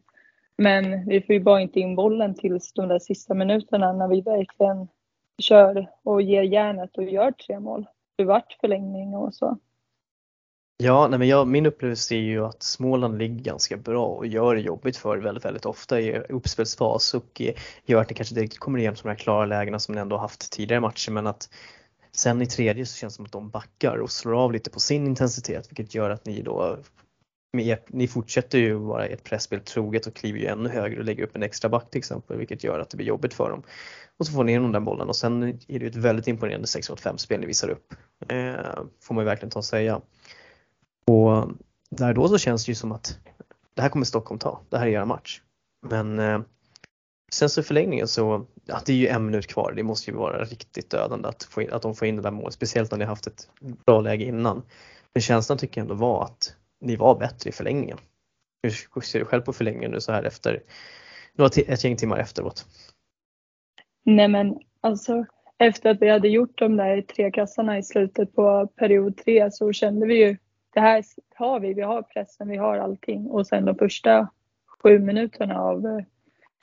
Men vi får ju bara inte in bollen tills de där sista minuterna när vi verkligen kör och ger järnet och gör tre mål. Det vart förlängning och så. Ja, nej men jag, min upplevelse är ju att Småland ligger ganska bra och gör det jobbigt för väldigt, väldigt ofta i uppspelsfas och gör att ni kanske inte riktigt kommer igenom de här klara lägena som ni ändå haft tidigare matcher men att sen i tredje så känns det som att de backar och slår av lite på sin intensitet vilket gör att ni då ni fortsätter ju vara ett pressspel troget och kliver ju ännu högre och lägger upp en extra back till exempel vilket gör att det blir jobbigt för dem. Och så får ni igenom den bollen och sen är det ju ett väldigt imponerande 6 mot 5 spel ni visar upp. Eh, får man ju verkligen ta och säga. Och där då så känns det ju som att det här kommer Stockholm ta, det här är er match. Men eh, sen så i förlängningen så, ja, det är ju en minut kvar, det måste ju vara riktigt dödande att, få in, att de får in det där målet, speciellt när ni haft ett bra läge innan. Men känslan tycker jag ändå var att ni var bättre i förlängningen. Hur ser du själv på förlängningen nu så här efter, några ett gäng timmar efteråt? Nej men alltså efter att vi hade gjort de där tre kassarna i slutet på period tre så kände vi ju det här har vi, vi har pressen, vi har allting och sen de första sju minuterna av eh,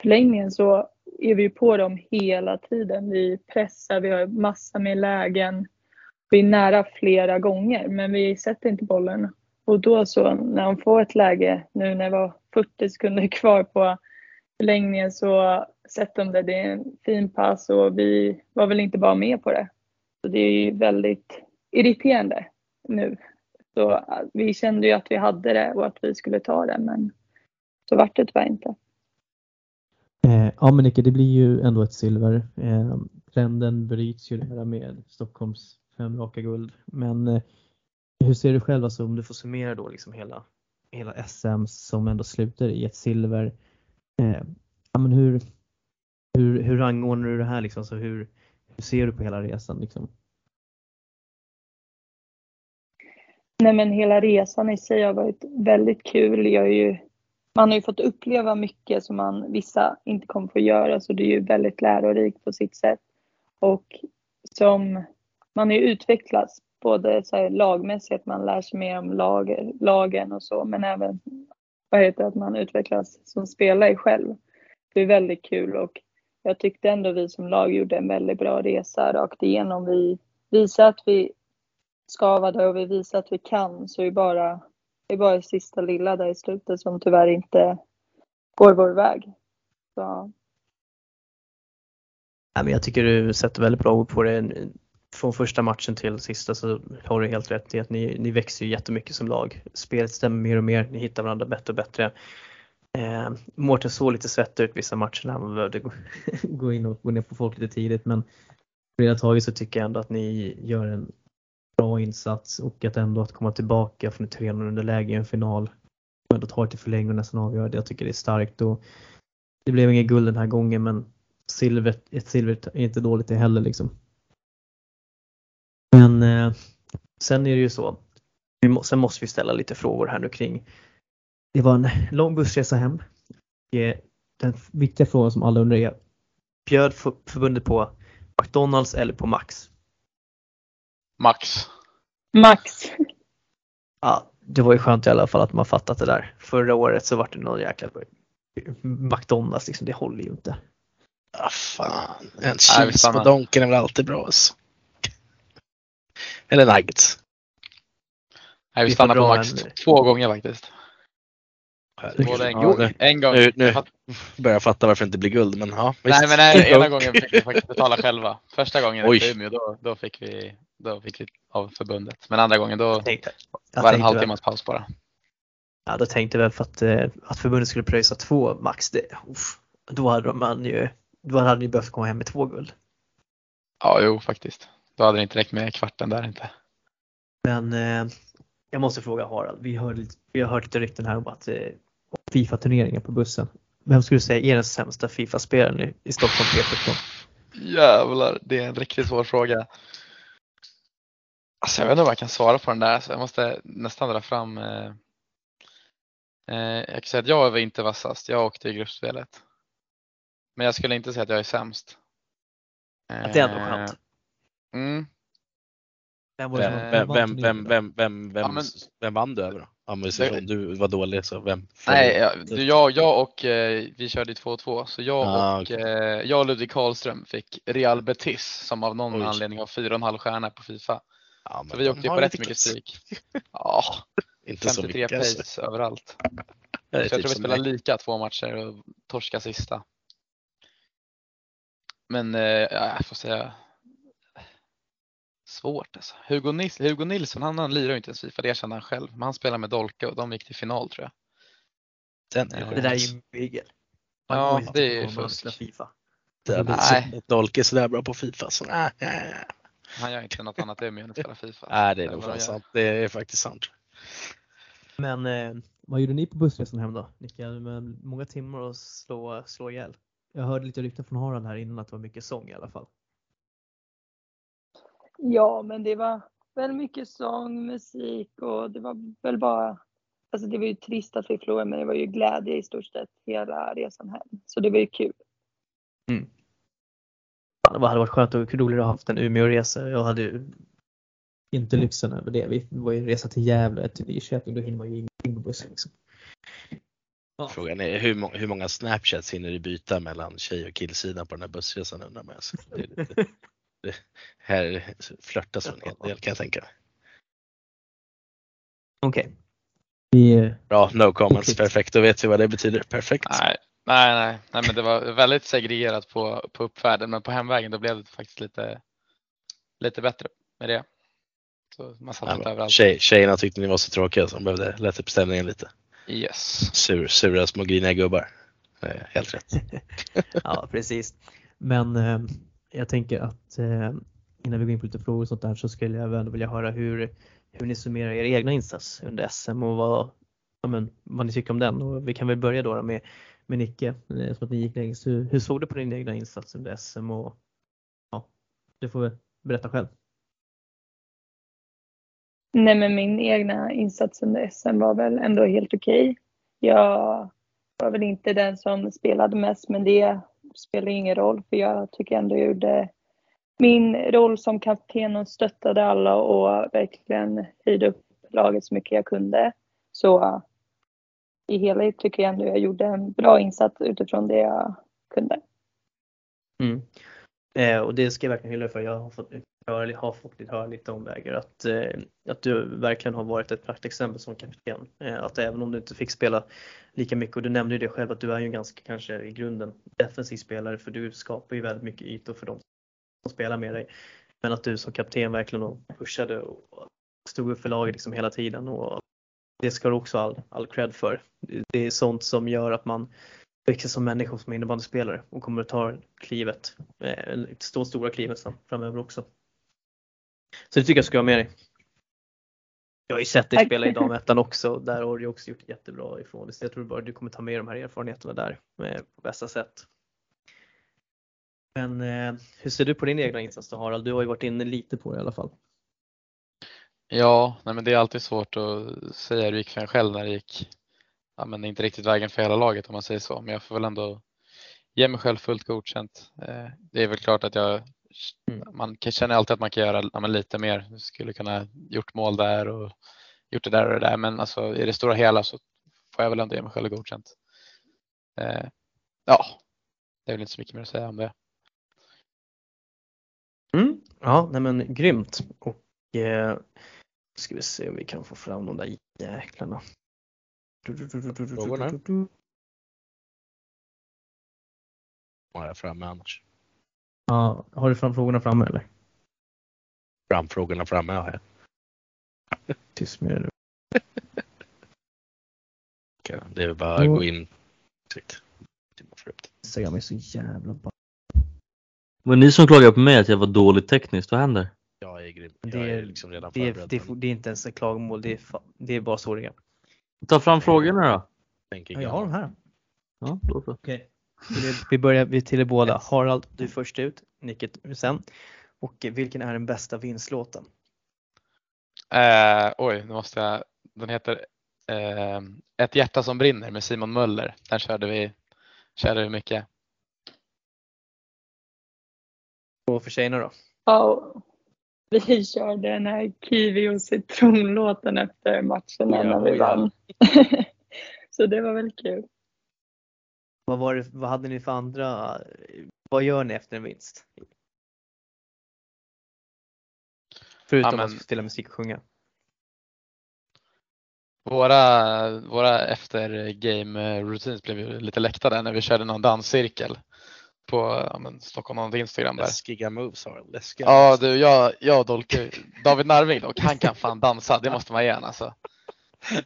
förlängningen så är vi på dem hela tiden. Vi pressar, vi har massa med lägen. Vi är nära flera gånger men vi sätter inte bollen och då så när de får ett läge, nu när det var 40 sekunder kvar på förlängningen så sätter de det. Det är en fin pass och vi var väl inte bara med på det. Så det är ju väldigt irriterande nu. Så äh, vi kände ju att vi hade det och att vi skulle ta det men så vart det tyvärr inte. Eh, ja men Nicke, det blir ju ändå ett silver. Eh, trenden bryts ju det här med Stockholms fem raka guld. Men eh, hur ser du själv, alltså, om du får summera då liksom hela, hela SM som ändå slutar i ett silver. Eh, ja, men hur, hur, hur rangordnar du det här? Liksom? Så hur, hur ser du på hela resan? Liksom? Nej men hela resan i sig har varit väldigt kul. Jag ju, man har ju fått uppleva mycket som man, vissa inte kommer få göra så det är ju väldigt lärorikt på sitt sätt. Och som man har ju utvecklats både så här lagmässigt, man lär sig mer om lag, lagen och så, men även vad heter att man utvecklas som spelare själv. Det är väldigt kul och jag tyckte ändå vi som lag gjorde en väldigt bra resa rakt igenom. Vi visade att vi skavade och vi visar att vi kan så är bara det är bara det sista lilla där i slutet som tyvärr inte går vår väg. Så. jag tycker du sätter väldigt bra ord på det från första matchen till sista så har du helt rätt i att ni, ni växer ju jättemycket som lag. Spelet stämmer mer och mer, ni hittar varandra bättre och bättre. Eh, Mårten såg lite svettig ut vissa matcher när han behövde gå, gå in och gå ner på folk lite tidigt men på hela taget så tycker jag ändå att ni gör en bra insats och att ändå att komma tillbaka från ett 3-0 underläge i en final och ändå ta det till förlängning och nästan avgöra det. Jag tycker det är starkt och det blev inget guld den här gången men silvret, ett silver är inte dåligt det heller liksom. Men eh, sen är det ju så, vi må, sen måste vi ställa lite frågor här nu kring, det var en lång bussresa hem. Eh, den viktiga frågan som alla undrar är, bjöd förbundet på McDonalds eller på Max? Max. Max. Ja, det var ju skönt i alla fall att man fattat det där. Förra året så var det någon jäkla McDonalds liksom, det håller ju inte. Ah, fan, en Nej, cheese på. Donken är väl alltid bra alltså. Eller nuggets. Nej, vi, Vi stannar på Max en- två gånger faktiskt. Både en Ja, gång, nu- en gång. Nu, nu börjar jag fatta varför det inte blir guld, men ja. Nej visst. men nej, ena gången fick vi faktiskt betala själva. Första gången Oj. i Umeå då, då, fick vi, då fick vi av förbundet. Men andra gången då Jag tänkte, jag var det en halvtimmas paus bara. ja, då tänkte väl för att, eh, att förbundet skulle pröjsa två Max, det, uff, då hade man ju, då hade ni behövt komma hem med två guld. Ja, jo faktiskt. Då hade det inte räckt med kvarten där inte. Men eh, jag måste fråga Harald, vi, lite- vi har hört lite rykten här om att eh, om Fifa-turneringar på bussen. Vem skulle du säga är den sämsta Fifa-spelaren i, i Stockholm P17? Jävlar, det är en riktigt svår fråga. Alltså jag vet inte vad jag kan svara på den där, så jag måste nästan dra fram. Eh, eh, jag kan säga att jag var inte vassast, jag åkte i gruppspelet. Men jag skulle inte säga att jag är sämst. Att det är ändå skönt. Eh, Mm. Vem, Vem, vem, vem, vem, vem, vem, Ja, men- vem vann du över då? Det- du var dålig så vem? Nej, jag, du, jag, jag och eh, vi körde ju 2-2 så jag Ah, och, okej. eh, jag och Ludvig Karlström fick Real Betis som av någon Oj. anledning har 4,5 stjärna på Fifa. Ja, Så vi åkte ju på rätt mycket stryk. Ja, Inte så 53 mycket. Alltså. pace överallt. Det är Så jag typ tror vi spelar mig. lika två matcher och torska sista. Men eh, ja, jag får säga svårt alltså. Hugo, Nils, Hugo Nilsson han, han lirar ju inte ens Fifa, det erkände han själv. Men han spelar med Dolke och de gick till final tror jag. Den är Eh, Det där är ju mygel. Man Ja, ju det är på fusk. mönstra Fifa. Det är Nej. så- Dolke är sådär bra på Fifa. Så, nej. Han gör inte något annat än att spela Fifa. Nej, det är nog gör. sant. Det är faktiskt sant. Men eh, vad gjorde ni på bussresan hem då? Med många timmar att slå, slå ihjäl. Jag hörde lite rykten från Harald här innan att det var mycket sång i alla fall. Ja, men det var väl mycket sång, musik och det var väl bara Alltså det var ju trist att vi förlorade men det var ju glädje i stort sett hela resan hem. Så det var ju kul. Fan, Det hade varit skönt och roligt att ha haft en Umeå-resa. Jag hade ju inte lyxen över det. Vi var ju resa till Gävle, till Nyköping. Då hinner man ju ingenting på bussen liksom. Ja. Frågan är hur, må- hur många snapchats hinner du byta mellan tjej och killsidan på den här bussresan undrar man. Alltså, det, är lite- det, här flörtas en hel del kan jag tänka mig. Okej. Vi, Bra, no comments. Perfekt, då vet vi vad det betyder. Perfekt. Nej, nej, nej, nej, men det var väldigt segregerat på, på uppfärden, men på hemvägen då blev det faktiskt lite, lite bättre med det. Så man satt men överallt. Tjej, tjejerna tyckte ni var så tråkiga så de behövde lätta upp stämningen lite. Yes. Sur, sura små griniga gubbar. Helt rätt. ja, precis. Men eh, jag tänker att eh, innan vi går in på lite frågor och sånt där så skulle jag väl vilja höra hur, hur ni summerar er egna insats under SM och vad, ja, men, vad ni tycker om den. Och vi kan väl börja då, med, med Nicke, eh, som att ni gick längst. Hur, hur såg du på din egna insats under SM? Och, ja, du får berätta själv. Nej men min egna insats under SM var väl ändå helt okej. Jag var väl inte den som spelade mest men det spelar ingen roll för jag tycker ändå jag gjorde min roll som kapten och stöttade alla och verkligen höjde upp laget så mycket jag kunde. Så i helhet tycker jag ändå jag gjorde en bra insats utifrån det jag kunde. Mm. Eh, och det ska jag verkligen hylla för. Jag har fått, jag har fått höra lite omvägar att, eh, att du verkligen har varit ett praktexempel som kapten. Eh, att även om du inte fick spela lika mycket och du nämnde ju det själv att du är ju ganska kanske i grunden defensiv spelare för du skapar ju väldigt mycket ytor för dem som spelar med dig. Men att du som kapten verkligen pushade och stod upp för laget liksom hela tiden och det ska du också all, all cred för. Det är sånt som gör att man växer som människa som innebandyspelare och kommer att ta klivet, eh, stå stora klivet sen, framöver också. Så det tycker jag ska ha med dig. Jag har ju sett dig spela i damettan också. Där har du också gjort jättebra ifrån dig. Så jag tror bara du kommer ta med de här erfarenheterna där eh, på bästa sätt. Men eh, hur ser du på din egna insats då Harald? Du har ju varit inne lite på det i alla fall. Ja, nej, men det är alltid svårt att säga hur det gick för en själv när det gick ja, men inte riktigt vägen för hela laget om man säger så. Men jag får väl ändå ge mig själv fullt godkänt. Eh, Det är väl klart att jag Mm. Man känner alltid att man kan göra ja, lite mer. Skulle kunna gjort mål där och gjort det där och det där. Men alltså, i det stora hela så får jag väl ändå ge mig själv godkänt. Eh, ja, det är väl inte så mycket mer att säga om det. Mm. Ja, nej men grymt. Och eh, ska vi se om vi kan få fram de där jäklarna. Frågorna? Har jag framme annars. Ja, har du fram frågorna framme eller? Framfrågorna framme har jag. Tyst med dig. Det är bara att gå in. Instagram är så jävla bra. Men ni som klagar på mig att jag var dålig tekniskt, vad händer? Jag är grym. Det Jag är är- liksom redan Det det, det är inte ens ett klagomål, det är, fa- det är bara så det är. Ta fram frågorna då. tänker Ja, jag har de här. Ja, då så. Okej. Vi börjar vi till er båda. Harald, du är först ut. Nicke du sen. Och vilken är den bästa vinstlåten? Eh, oj, nu måste jag. Den heter eh, Ett hjärta som brinner med Simon Möller. Den körde vi, körde vi mycket. Och för tjejerna då? Ja, vi körde den här kiwi och citronlåten efter matchen Ja, när vi ja. vann. Så det var väl kul. Vad, var det, vad hade ni för andra? Vad gör ni efter en vinst? Förutom Ja, att spela musik och sjunga. Våra, våra efter game routines blev ju lite läckta där när vi körde någon danscirkel på ja, men, Stockholm on Instagram där. Läskiga moves har. Läskiga Ja moves. du, jag, jag och Dolke, David Narving dock, han kan fan dansa, det måste man ge alltså.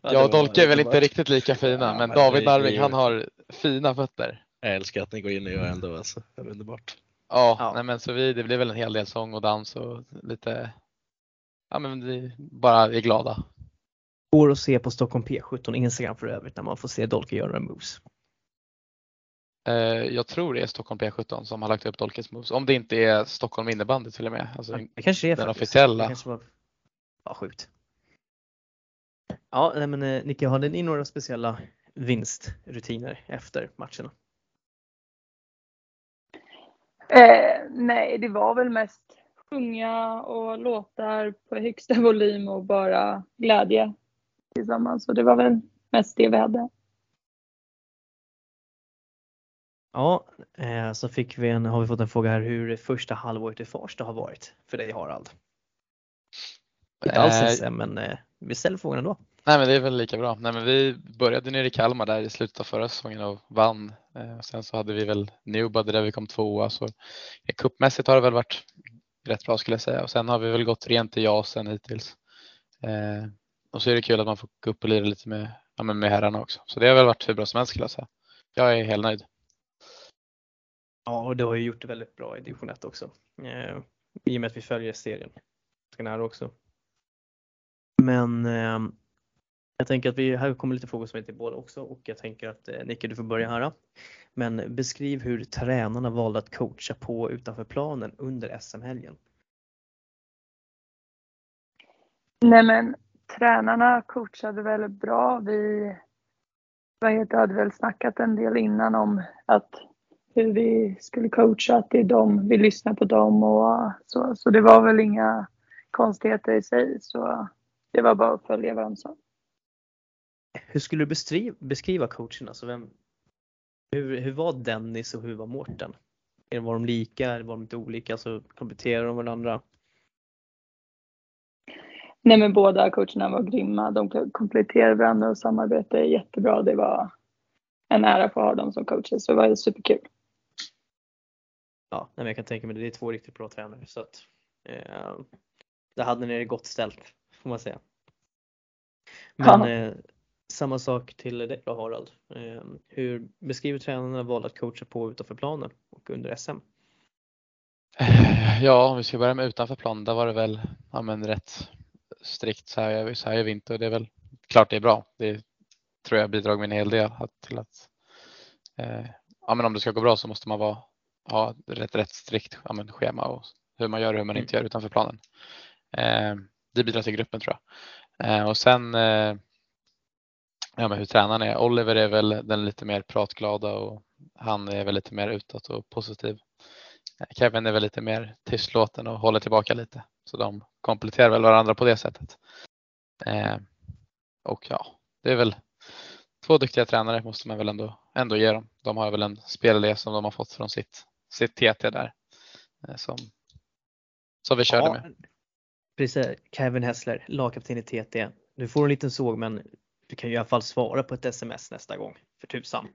Jag och Dolke är väl inte riktigt lika fina Ja, men men David Narving han har fina fötter. Jag älskar att ni går in och gör ändå alltså. Det är underbart. Ja, Ja. Nej, men så vi, det blev väl en hel del sång och dans och lite, ja men vi bara är glada. Går att se på Stockholm P17 Instagram för övrigt när man får se Dolke göra moves. Eh, jag tror det är Stockholm P17 som har lagt upp Dolkes moves, om det inte är Stockholm innebandy till och med. Alltså, Det kanske är den faktiskt. officiella. Det kanske var... Ja, sjukt. Ja, nej, men eh, Nicke, hade ni några speciella vinstrutiner efter matcherna? Eh, nej, det var väl mest sjunga och låtar på högsta volym och bara glädje tillsammans. Så det var väl mest det vi hade. Ja, eh, så fick vi en, har vi fått en fråga här hur första halvåret i Farsta har varit för dig Harald. Inte alls Eh, SM, men eh, vi ställer frågan ändå. Nej men det är väl lika bra. Nej, men vi började nere i Kalmar där i slutet av förra säsongen och vann. Eh, och sen så hade vi väl Newbody där vi kom tvåa. Så cupmässigt har det väl varit rätt bra skulle jag säga. Och sen har vi väl gått rent i jasen hittills. Eh, och så är det kul att man får gå upp och lira lite med, ja, men med herrarna också. Så det har väl varit hur bra som helst skulle jag säga. Jag är helt nöjd. Ja, och det har ju gjort det väldigt bra i division 1 också. Eh, I och med att vi följer serien ganska nära också. Men eh, jag tänker att vi, här kommer lite frågor som är till båda också och jag tänker att eh, Nicke du får börja här. då. Men beskriv hur tränarna valde att coacha på utanför planen under SM-helgen. Nej men tränarna coachade väldigt bra. Vi vad heter, hade väl snackat en del innan om att hur vi skulle coacha, att det är dem, vi lyssnar på dem och så. Så det var väl inga konstigheter i sig. Så det var bara att följa vad de sa. Hur skulle du beskriva, beskriva coacherna? Alltså vem, hur, hur var Dennis och hur var Mårten? Var de lika eller var de inte olika? Alltså kompletterar de varandra? Nej men båda coacherna var grymma. De kompletterade varandra och samarbetade jättebra. Det var en ära att få ha dem som coacher så det var superkul. Ja, nej, men jag kan tänka mig det. Det är två riktigt bra tränare så att eh, där hade ni det gott ställt får man säga. Men eh, samma sak till dig då Harald. Eh, hur beskriver tränarna val att coacha på utanför planen och under SM? Ja, om vi ska börja med utanför plan, där var det väl ja, men rätt strikt. Så här, gör vi, så här gör vi inte och det är väl klart det är bra. Det tror jag bidrar med en hel del att, till att eh, ja, men om det ska gå bra så måste man vara, ha rätt, rätt strikt ja, men schema och hur man gör och hur man inte gör utanför planen. Eh, det bidrar till gruppen tror jag. Eh, och sen eh, ja, men hur tränaren är. Oliver är väl den lite mer pratglada och han är väl lite mer utåt och positiv Kevin är väl lite mer tystlåten och håller tillbaka lite. Så de kompletterar väl varandra på det sättet. Eh, och ja, det är väl två duktiga tränare måste man väl ändå, ändå ge dem. De har väl en spelidé som de har fått från sitt, sitt TT där. Eh, som, som vi körde Ja, med. Precis, Kevin Hessler, lagkapten i TT. Du får en liten såg men du kan ju i alla fall svara på ett sms nästa gång. För tusan.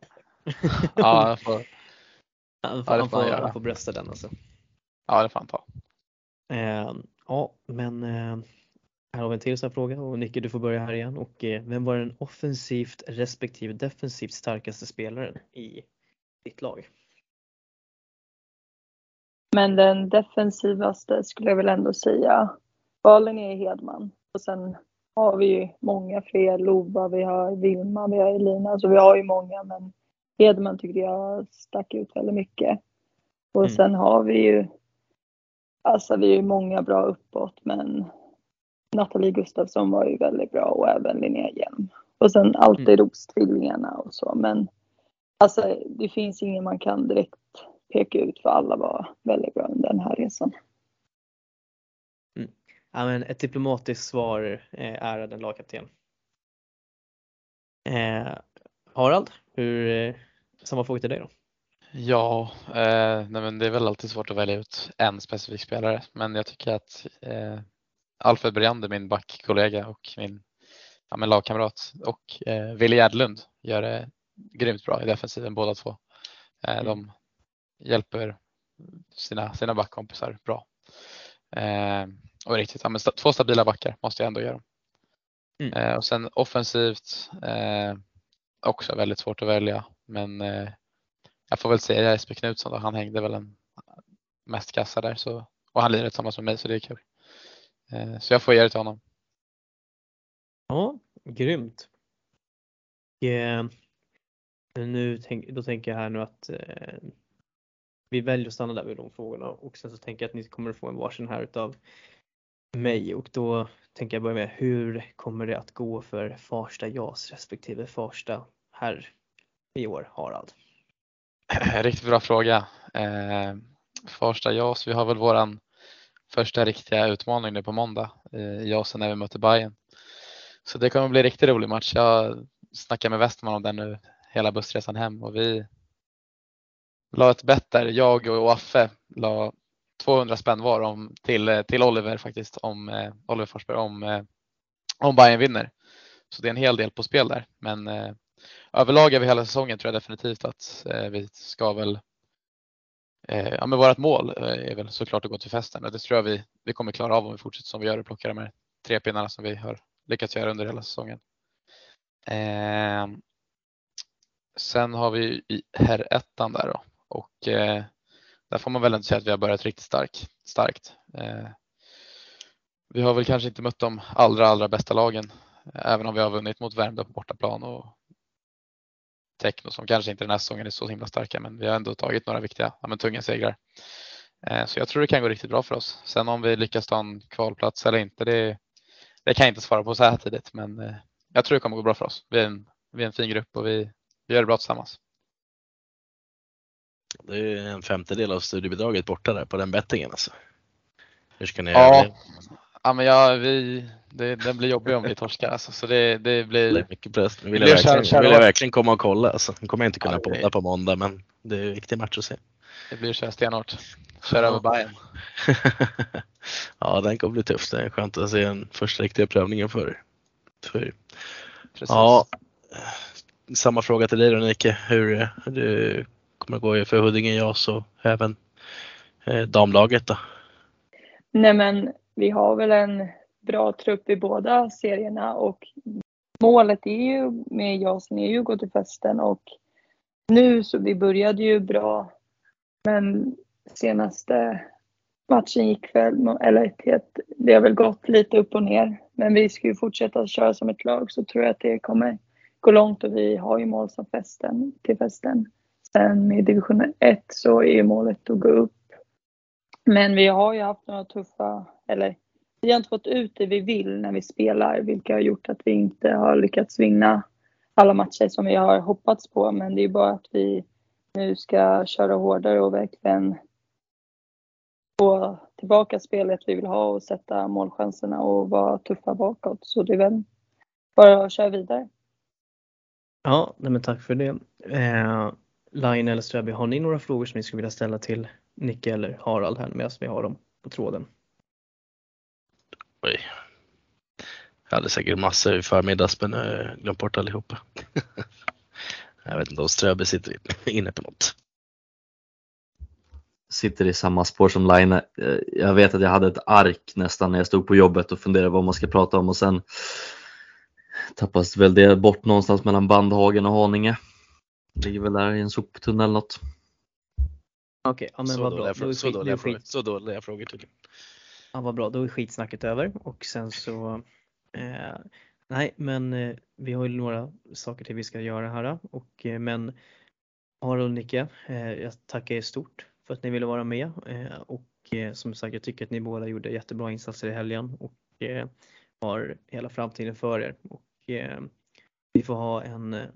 Ja, jag får, han ja, får, det han får han han får brösta den alltså. ja, det får han ta. Eh, ja, men eh, här har vi en till sån här fråga och Nicke du får börja här igen. Och eh, vem var den offensivt respektive defensivt starkaste spelaren i ditt lag? Men den defensivaste skulle jag väl ändå säga var Linnea Hedman. Och sen har vi ju många fler. Lova, vi har Vilma, vi har Elina. Så vi har ju många men Hedman tyckte jag stack ut väldigt mycket. Och Mm. sen har vi ju Alltså vi är ju många bra uppåt men Nathalie Gustafsson var ju väldigt bra och även Linnea Hjelm. Och sen alltid Mm. Ropstvillingarna och så men Alltså det finns ingen man kan direkt peka ut för alla var väldigt bra under den här resan. Ja, men ett diplomatiskt svar, eh, ärade lagkapten. Eh, Harald, hur, eh, samma fråga till dig då. Ja, eh, nej men det är väl alltid svårt att välja ut en specifik spelare, men jag tycker att eh, Alfred Briander, min backkollega och min ja, men lagkamrat och eh, Wille Gärdlund gör det grymt bra i defensiven båda två. Eh, Mm. De hjälper sina, sina backkompisar bra. Eh, och riktigt, ja, men två stabila backar måste jag ändå göra. Mm. Eh, och sen offensivt eh, också väldigt svårt att välja, men eh, jag får väl säga Jesper Knutsson då. Han hängde väl en mest kassa där så, och han lirar tillsammans med mig så det är kul. Eh, så jag får ge det till honom. Ja, grymt. Eh, nu tänk, då tänker jag här nu att eh, vi väljer att stanna där vid de frågorna och sen så tänker jag att ni kommer att få en varsin här utav mig och då tänker jag börja med hur kommer det att gå för Farsta JAS respektive Farsta herr i år, Harald? Eh, riktigt bra fråga. Eh, Farsta JAS, vi har väl våran första riktiga utmaning nu på måndag eh, i JASen när vi möter Bayern. Så det kommer bli en riktigt rolig match. Jag snackar med Westman om den nu hela bussresan hem och vi la ett bett där. Jag och Affe la 200 spänn var om, till, eh, till Oliver faktiskt, om eh, Oliver Forsberg, om, eh, om Bayern vinner. Så det är en hel del på spel där. Men eh, överlag över hela säsongen tror jag definitivt att eh, vi ska väl eh, Ja men vårt mål eh, är väl såklart att gå till festen och det tror jag vi, vi kommer klara av om vi fortsätter som vi gör och plockar de här tre pinnarna som vi har lyckats göra under hela säsongen. Eh, sen har vi i herrettan där då och eh, där får man väl ändå säga att vi har börjat riktigt stark, starkt. Eh, vi har väl kanske inte mött de allra, allra bästa lagen, även om vi har vunnit mot Värmdö på bortaplan och Techno som kanske inte den här säsongen är så himla starka, men vi har ändå tagit några viktiga, ja, men tunga segrar. Eh, så jag tror det kan gå riktigt bra för oss. Sen om vi lyckas ta en kvalplats eller inte, det, det kan jag inte svara på så här tidigt, men eh, jag tror det kommer gå bra för oss. Vi är en, vi är en fin grupp och vi, vi gör det bra tillsammans. Det är en femtedel av studiebidraget borta där på den bettingen alltså. Hur ska ni Ja. det? Ja, men ja, vi, det, den blir jobbig om vi torskar alltså, så det, det Det blir är mycket press. Nu vill Det jag verkligen, vill jag verkligen komma och kolla. Alltså, nu kommer jag inte kunna Ja, det- podda på måndag men det är en viktig match att se. det blir köra stenhårt. Köra över Bayern. ja, den kommer bli tuff. Det är skönt att se en första riktiga prövningen för, för Precis. Ja, samma fråga till dig då Nike. Hur du kommer att gå för Huddinge, JAS och även eh, damlaget då? Nej men vi har väl en bra trupp i båda serierna och målet är ju med Jasen är ju att gå till festen och nu så vi började ju bra men senaste matchen gick väl, eller det, det har väl gått lite upp och ner men vi ska ju fortsätta köra som ett lag så tror jag att det kommer gå långt och vi har ju mål som festen, till festen. Sen i division 1 så är ju målet att gå upp men vi har ju haft några tuffa, eller vi har inte fått ut det vi vill när vi spelar, vilket har gjort att vi inte har lyckats vinna alla matcher som vi har hoppats på. Men det är bara att vi nu ska köra hårdare och verkligen få tillbaka spelet vi vill ha och sätta målchanserna och vara tuffa bakåt. Så det är väl bara att köra vidare. Ja, nej men tack för det. Eh, Line eller Ströby, har ni några frågor som ni skulle vilja ställa till Nicke eller Harald här medan vi har dem på tråden? Oj. Jag hade säkert massor i förmiddags men jag har glömt bort allihopa. jag vet inte om Ströby sitter inne på något. Sitter i samma spår som Line. Eh, jag vet att jag hade ett ark nästan när jag stod på jobbet och funderade vad man ska prata om och sen tappas väl det bort någonstans mellan Bandhagen och Haninge. Ligger väl där i en soptunna eller något. Okej, ja, men så, vad bra. är så, dåliga frågor, så dåliga frågor tydligen. Ja, vad bra, då är skitsnacket över och sen så eh, Nej, men eh, vi har ju några saker till vi ska göra här och eh, men Harald och Nicke, eh, jag tackar er stort för att ni ville vara med eh, och eh, som sagt jag tycker att ni båda gjorde jättebra insatser i helgen och eh, har hela framtiden för er och eh, vi får ha en eh,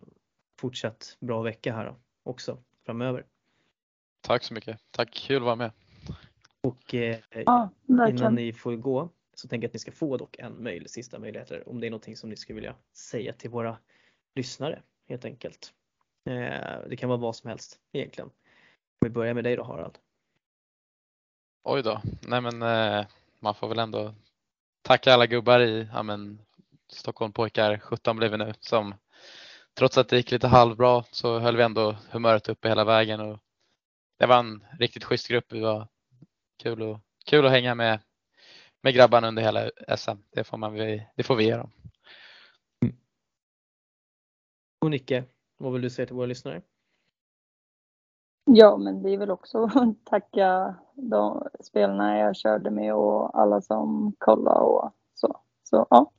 fortsatt bra vecka här då, också framöver. Tack så mycket. Tack, kul att vara med. Och eh, Ja, innan ni får gå så tänker jag att ni ska få dock en möjlig, sista möjligheter om det är någonting som ni skulle vilja säga till våra lyssnare helt enkelt. Eh, det kan vara vad som helst egentligen. Vi börjar med dig då Harald. Oj då. Nej men eh, man får väl ändå tacka alla gubbar i ja, men, Stockholm pojkar 17 blev vi nu som trots att det gick lite halvbra så höll vi ändå humöret uppe hela vägen och det var en riktigt schysst grupp. Det var kul, och, kul att hänga med, med grabbarna under hela SM. Det får, man, det får vi ge dem. Och Nicke, vad vill du säga till våra lyssnare? Ja, men det är väl också att tacka de spelarna jag körde med och alla som kollade och så. Så ja.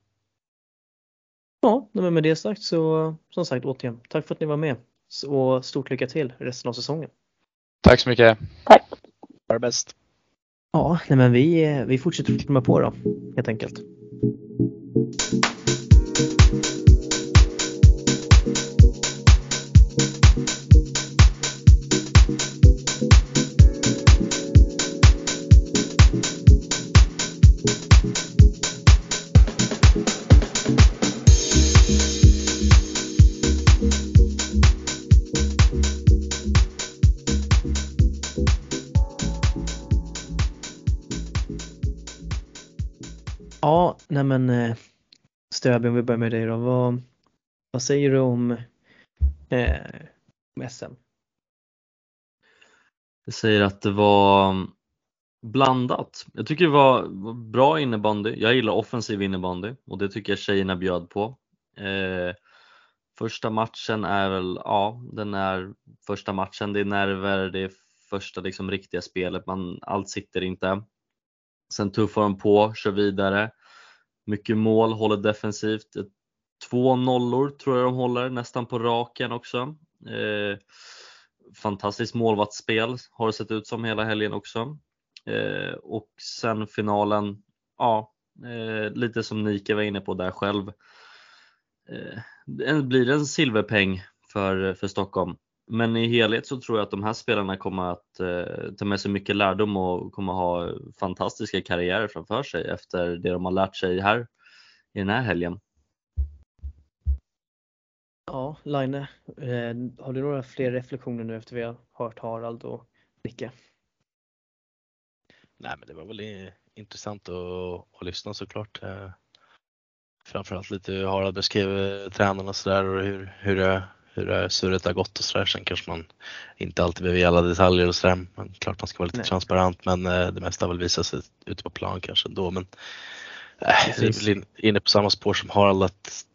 Ja, men med det sagt så som sagt återigen, tack för att ni var med och stort lycka till resten av säsongen. Tack så mycket. Tack. Bara bäst. Ja, nej, men vi, vi fortsätter komma på då helt enkelt. Nej men eh, Stöby, om vi börjar med dig då. Vad, vad säger du om, eh, om SM? Jag säger att det var blandat. Jag tycker det var var bra innebandy. Jag gillar offensiv innebandy och det tycker jag tjejerna bjöd på. Eh, första matchen är väl, ja, den är första matchen. Det är nerver, det är första liksom riktiga spelet. Man, allt sitter inte. Sen tuffar de på, kör vidare. Mycket mål, håller defensivt. Två nollor tror jag de håller nästan på raken också. Eh, fantastiskt målvaktsspel har det sett ut som hela helgen också. Eh, och sen finalen, ja, eh, lite som Nike var inne på där själv. Eh, det blir en silverpeng för, för Stockholm. Men i helhet så tror jag att de här spelarna kommer att eh, ta med sig mycket lärdom och kommer ha fantastiska karriärer framför sig efter det de har lärt sig här i den här helgen. Ja, Line, eh, har du några fler reflektioner nu efter vi har hört Harald och Nicke? Nej men det var väl intressant att, att lyssna såklart. Eh, Framförallt lite hur Harald beskrev eh, tränarna och sådär och hur, hur, det, hur surret har gått och sådär. Sen kanske man inte alltid behöver ge alla detaljer och sådär. Men klart man ska vara lite Nej. transparent men eh, det mesta har väl visat sig ute på plan kanske ändå. Men äh, är inne på samma spår som Harald att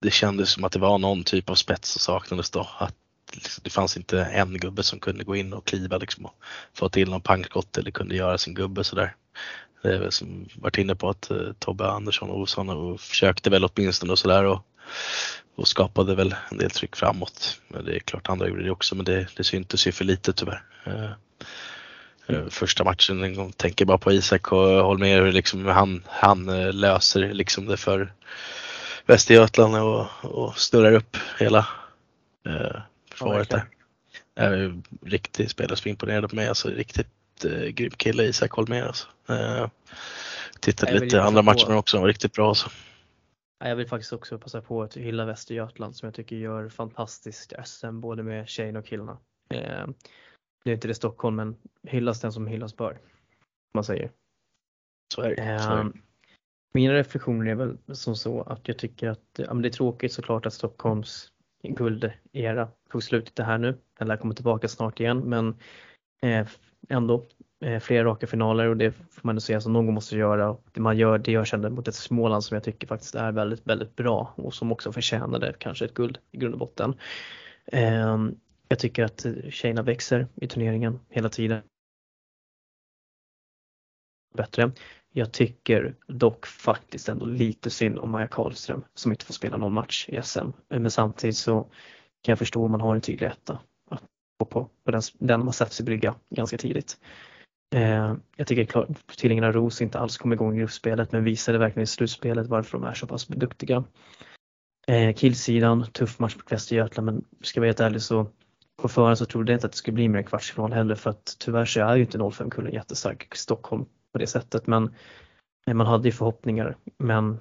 det kändes som att det var någon typ av spets som saknades då. Att liksom, det fanns inte en gubbe som kunde gå in och kliva liksom och få till någon pangskott eller kunde göra sin gubbe sådär. Det är som varit inne på att eh, Tobbe Andersson och Olsson och försökte väl åtminstone och sådär och, och skapade väl en del tryck framåt. Men det är klart andra gjorde det också men det, det syntes ju för lite tyvärr. Eh, eh, Första matchen en gång tänker bara på Isak och Holmér hur liksom han, han eh, löser liksom det för Västergötland och, och snurrar upp hela eh, försvaret där. verkligen. är riktigt spelare som imponerade på mig. Alltså riktigt eh, grym kille Isak Holmér alltså. Eh, tittade lite andra passa på- matcher också, han var riktigt bra alltså. Ja, Jag vill faktiskt också passa på att hylla Västergötland som jag tycker gör fantastiskt SM både med tjejerna och killarna. Eh, det är inte det Stockholm men hyllas den som hyllas bör. Man säger. Så är det. Så är det. Eh, mina reflektioner är väl som så att jag tycker att ja, det är tråkigt såklart att Stockholms guldera tog slut det här nu. Den lär komma tillbaka snart igen men eh, ändå eh, Eh, flera raka finaler och det får man ändå säga som någon måste göra. Det man gör, det görs ändå mot ett Småland som jag tycker faktiskt är väldigt, väldigt bra och som också förtjänade kanske ett guld i grund och botten. Ehm, jag tycker att tjejerna växer i turneringen hela tiden. Bättre. Jag tycker dock faktiskt ändå lite synd om Maja Karlström som inte får spela någon match i SM. Men samtidigt så kan jag förstå om man har en tydlig etta att gå på, på den, den man sätter sig brygga ganska tidigt. Eh, jag tycker klart tvillingarna Ros inte alls kom igång i gruppspelet men visade verkligen i slutspelet varför de är så pass duktiga. Eh, killsidan, tuff match mot Västergötland men ska jag vara helt ärlig så på förhand så trodde jag inte att det skulle bli mer än kvartsfinal heller för att tyvärr så är ju inte 05-kullen jättestark i Stockholm på det sättet men men man hade ju förhoppningar. Men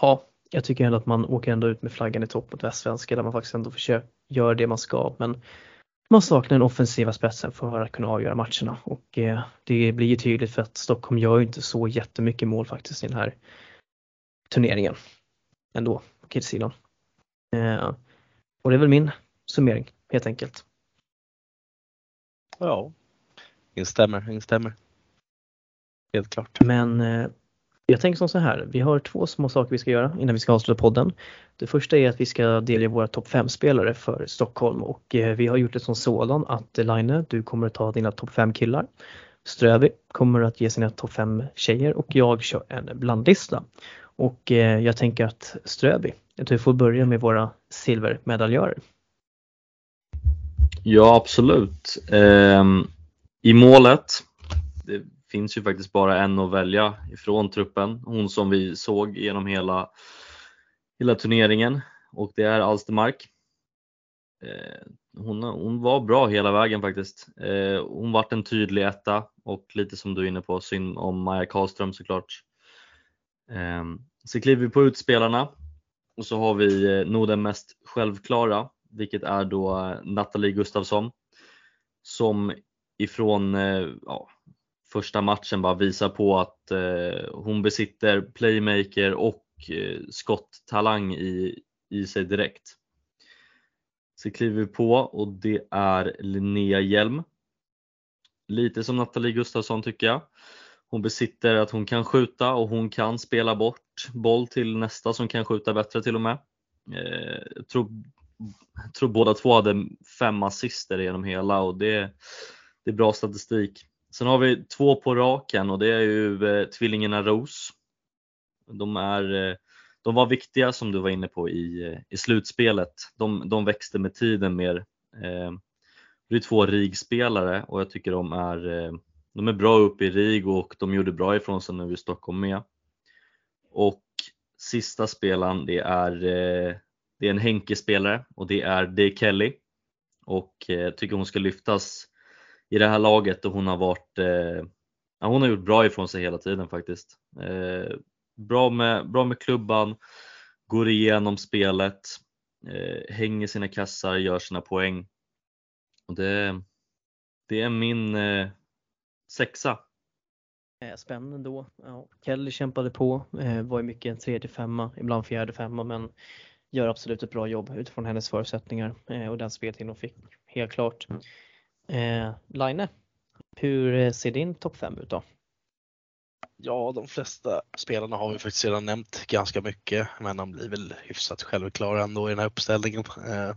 ja, jag tycker ändå att man åker ändå ut med flaggan i topp mot Västsvenska där man faktiskt ändå försöker göra det man ska. Men man saknar den offensiva spetsen för att kunna avgöra matcherna och eh, det blir ju tydligt för att Stockholm gör ju inte så jättemycket mål faktiskt i den här turneringen ändå på killsidan. Eh, och det är väl min summering helt enkelt. Ja, instämmer, instämmer. Helt klart. Men eh, jag tänker som så här, vi har två små saker vi ska göra innan vi ska avsluta podden. Det första är att vi ska delge våra topp 5-spelare för Stockholm och eh, vi har gjort det som sådan att eh, Line, du kommer att ta dina topp 5 killar. Strövi kommer att ge sina topp 5 tjejer och jag kör en blandlista. Och eh, jag tänker att Ströby, att du får börja med våra silvermedaljörer. Ja, absolut. Ehm, I målet, finns ju faktiskt bara en att välja ifrån truppen. Hon som vi såg genom hela, hela turneringen och det är Alstermark. Eh, hon, hon var bra hela vägen faktiskt. Eh, hon vart en tydlig etta och lite som du är inne på, synd om Maja Karlström såklart. Eh, så kliver vi på utspelarna och så har vi nog den mest självklara, vilket är då Nathalie Gustafsson som ifrån ja, första matchen bara visar på att eh, hon besitter playmaker och eh, skotttalang i, i sig direkt. Så kliver vi på och det är Linnea Hjelm. Lite som Nathalie Gustafsson tycker jag. Hon besitter att hon kan skjuta och hon kan spela bort boll till nästa som kan skjuta bättre till och med. Eh, jag tror, jag tror båda två hade fem assister genom hela och det, det är bra statistik. Sen har vi två på raken och det är ju eh, tvillingarna Ros. De, är, eh, de var viktiga som du var inne på i, eh, i slutspelet. De, de växte med tiden mer. Eh, det är två RIG-spelare och jag tycker de är, eh, de är bra uppe i RIG och de gjorde bra ifrån sig nu i Stockholm med. Och sista spelaren det är, eh, det är en Henke-spelare och det är D. Kelly. Och eh, jag tycker hon ska lyftas i det här laget och hon har varit eh, ja, hon har gjort bra ifrån sig hela tiden faktiskt. Eh, bra, med, bra med klubban, går igenom spelet, eh, hänger sina kassar, gör sina poäng. Och det, det är min eh, sexa. Spännande då. Ja, Kelly kämpade på, eh, var ju mycket en tredje femma, ibland fjärde femma men gör absolut ett bra jobb utifrån hennes förutsättningar eh, och den speltid hon fick. Helt klart. Eh, Line, hur ser din topp 5 ut då? Ja, de flesta spelarna har vi faktiskt redan nämnt ganska mycket, men de blir väl hyfsat självklara ändå i den här uppställningen. Eh,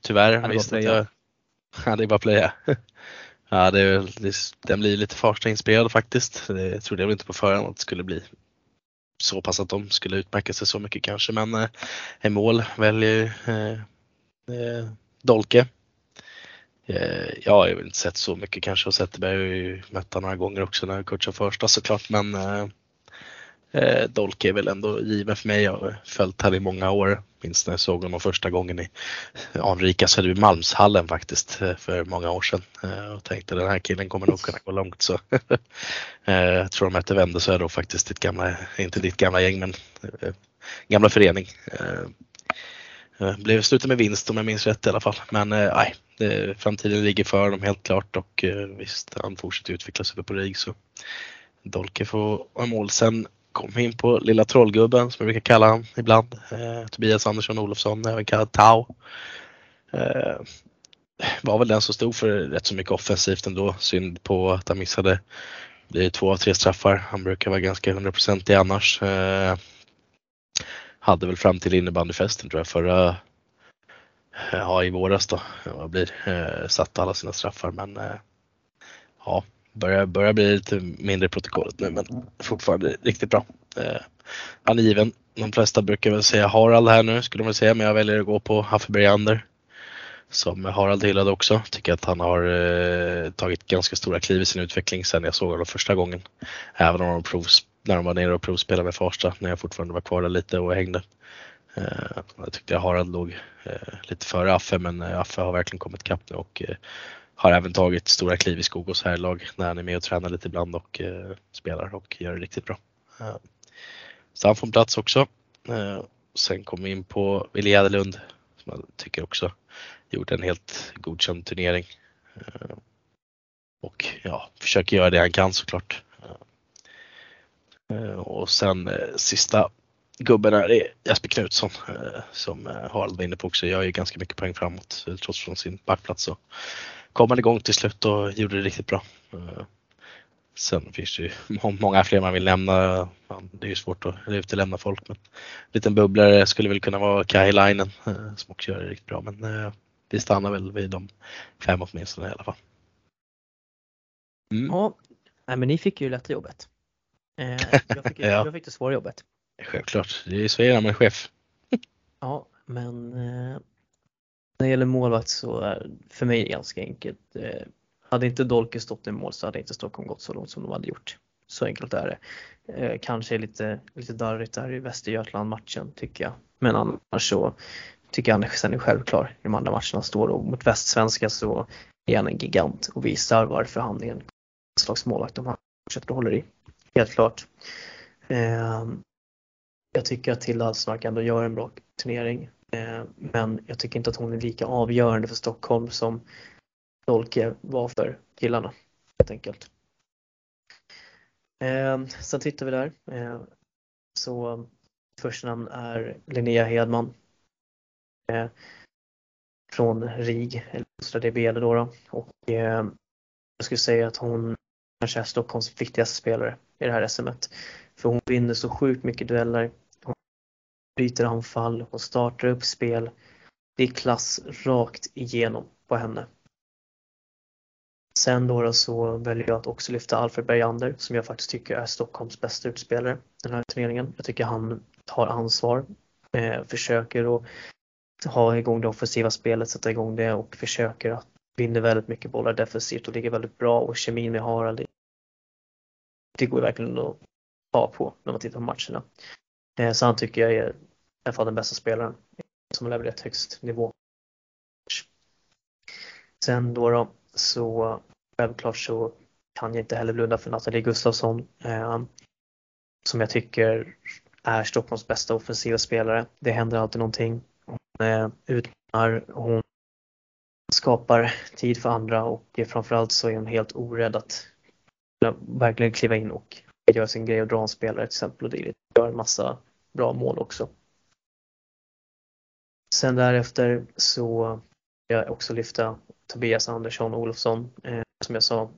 tyvärr. det visst jag, ja, det är bara att plöja. ja, det är, väl- det, den blir lite Farsta-inspirerad faktiskt. Det trodde jag väl inte på förhand att det skulle bli så pass att de skulle utmärka sig så mycket kanske, men eh, mål väljer ju, eh, eh, Dolke. Eh, jag har väl inte sett så mycket kanske och Zetterberg har ju mött några gånger också när jag coachar första såklart men eh, eh Dolke är väl ändå given för mig. Jag har följt här i många år. Minns när jag såg honom första gången i anrika Södermalmshallen faktiskt eh, för många år sedan. Eh, och tänkte den här killen kommer nog kunna gå långt. Så. eh, jag tror de hette Vändesö då faktiskt, ditt gamla, inte ditt gamla gäng men eh, gamla förening. Eh, eh, blev slutet med vinst om jag minns rätt i alla fall. Men eh, Eh, framtiden ligger för dem helt klart och eh, visst, han fortsätter utvecklas uppe på RIG så Dolke får ha mål. Sen kom vi in på lilla trollgubben som jag brukar kalla honom ibland. Eh, Tobias Andersson Olofsson, även kallad Tau. Eh, var väl den som stod för rätt så mycket offensivt ändå. Synd på att han missade. Det är två av tre straffar. Han brukar vara ganska hundraprocentig annars. Eh, hade väl fram till innebandyfesten tror jag förra, Eh, ja i våras då, vad blir, eh, satt alla sina straffar men eh, ja, börjar, börjar bli lite mindre protokollet nu men fortfarande riktigt bra. Eh, han är given. De flesta brukar väl säga Harald här nu skulle man säga men jag väljer att gå på Haffe Bergander. Som Harald hyllade också. Tycker att han har eh, tagit ganska stora kliv i sin utveckling sen jag såg honom första gången. Även om de provs, när de var nere och provspelade med Farsta när jag fortfarande var kvar där lite och hängde. Eh, jag tyckte Harald låg eh, lite före Affe men eh, Affe har verkligen kommit ikapp nu och eh, har även tagit stora kliv i Skogås herrlag när han är med och tränar lite ibland och eh, spelar och gör det riktigt bra. Eh, så han får en plats också. Eh, sen kommer vi in på Wille Jäderlund som jag tycker också gjort en helt godkänd turnering. Eh, och ja, försöker göra det han kan såklart. Eh, och sen eh, sista gubben är Jesper Knutsson som Harald var inne på också. Gör ju ganska mycket poäng framåt trots från sin backplats. Så kom han igång till slut och gjorde det riktigt bra. Eh, sen finns det ju många fler man vill nämna. Det är ju svårt att utelämna folk men en liten bubblare skulle väl kunna vara Kahilainen eh, som också gör det riktigt bra men eh, vi stannar väl vid de fem åtminstone i alla fall. Mm. Ja, nej, men ni fick ju lätta jobbet. Jag fick, ja. jag fick det svåra jobbet. Självklart, det är svårare när man är chef. Ja, men eh, när det gäller målvakt så är för mig ganska enkelt. Eh, hade inte Dolke stått i mål så hade inte Stockholm gått så långt som de hade gjort. Så enkelt är det. Eh, kanske lite, lite darrigt där i Västergötland matchen tycker jag. Men annars så tycker jag han är självklar i de andra matcherna står och mot Västsvenska så är han en gigant och visar varför han är en slags målvakt om han fortsätter och hålla i. Helt klart. Eh, jag tycker att Tilda Hallsmark ändå gör en bra turnering. Eh, men jag tycker inte att hon är lika avgörande för Stockholm som Dolke var för killarna helt enkelt. Ehm, sen tittar vi där. Ehm, så första namn är Linnea Hedman. Ehm, från RIG, eller Östra DBL då, då. Och jag skulle säga att hon kanske är Stockholms viktigaste spelare i det här SMet. För hon vinner så sjukt mycket dueller byter anfall, hon startar upp spel. Det är klass rakt igenom på henne. Sen då, då så väljer jag att också lyfta Alfred Bergander som jag faktiskt tycker är Stockholms bästa utspelare den här turneringen. Jag tycker han tar ansvar, eh, försöker att ha igång det offensiva spelet, sätta igång det och försöker att vinna väldigt mycket bollar defensivt och ligger väldigt bra och kemin med Harald det går verkligen att ta på när man tittar på matcherna. Eh, så han tycker jag är i alla fall den bästa spelaren som har levererat högst nivå. Sen då, då så självklart så kan jag inte heller blunda för Nathalie Gustafsson eh, som jag tycker är Stockholms bästa offensiva spelare. Det händer alltid någonting. Hon eh, utmanar, hon skapar tid för andra och framförallt så är hon helt orädd att verkligen kliva in och gör sin grej och drar en spelare till exempel och det gör en massa bra mål också. Sen därefter så vill jag också lyfta Tobias Andersson Olofsson. Eh, som jag sa,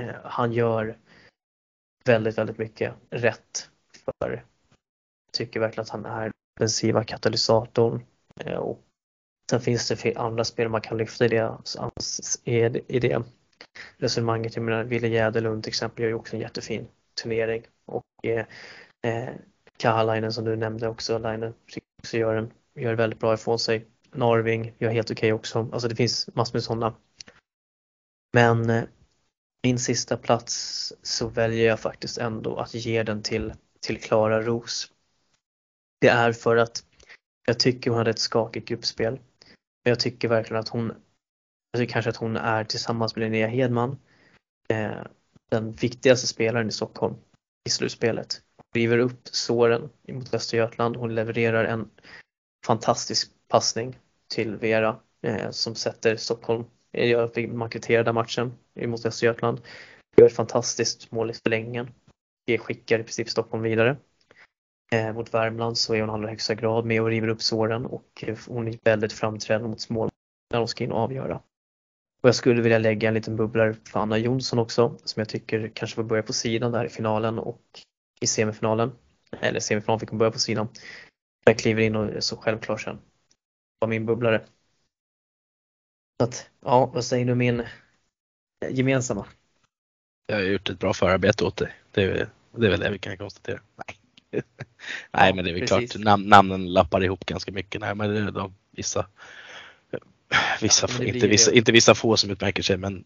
eh, han gör väldigt, väldigt mycket rätt för jag tycker verkligen att han är offensiva katalysatorn. Eh, och sen finns det andra spel man kan lyfta i det, i det resonemanget. Jag menar, Wille Jäderlund till exempel gör ju också en jättefin turnering och eh, eh Kahalainen som du nämnde också, Lainen också gör, en, gör väldigt bra ifrån sig. Narving gör helt okej okay också. Alltså det finns massor med sådana. Men eh, min sista plats så väljer jag faktiskt ändå att ge den till till Klara Ros. Det är för att jag tycker hon hade ett skakigt gruppspel. Jag tycker verkligen att hon, jag tycker kanske att hon är tillsammans med Linnea Hedman eh, den viktigaste spelaren i Stockholm i slutspelet. Hon river upp såren mot Östergötland. Hon levererar en fantastisk passning till Vera eh, som sätter Stockholm, eh, man kvitterar matchen mot Östergötland. Gör ett fantastiskt mål i förlängningen. Det skickar i princip Stockholm vidare. Eh, mot Värmland så är hon i allra högsta grad med och river upp såren och eh, hon är väldigt framträdande mot Småland när hon ska in och avgöra. Och jag skulle vilja lägga en liten bubblare för Anna Jonsson också som jag tycker kanske får börja på sidan där i finalen och i semifinalen. Eller semifinalen fick hon börja på sidan. Jag kliver in och är så självklar sen. Det var min bubblare. Så att, ja, vad säger du min gemensamma? Jag har gjort ett bra förarbete åt dig. Det är, det är väl det vi kan konstatera. Nej, Nej men det är väl Precis. klart, Nam namnen lappar ihop ganska mycket. Nej, men det är de, vissa, vissa, ja, inte, vissa inte vissa få som utmärker sig men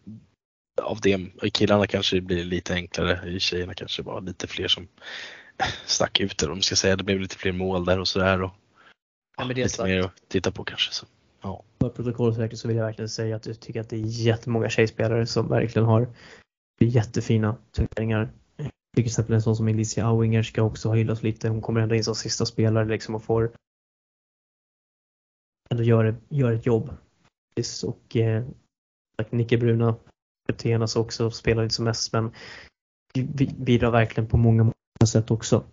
av det, i killarna kanske det blir lite enklare, i tjejerna kanske det var lite fler som stack ut eller om man ska säga. Det blev lite fler mål där och sådär. Och, ja, lite sagt. mer att titta på kanske. Så, ja. För protokollsverket så vill jag verkligen säga att jag tycker att det är jättemånga tjejspelare som verkligen har jättefina turneringar. Till exempel en sån som Alicia Auinger ska också hyllas lite. Hon kommer ändå in som sista spelare liksom och får ändå göra gör ett jobb. Och eh, Nicke Bruna, Tenas också, spelar inte som mest men bidrar verkligen på många, många sätt också.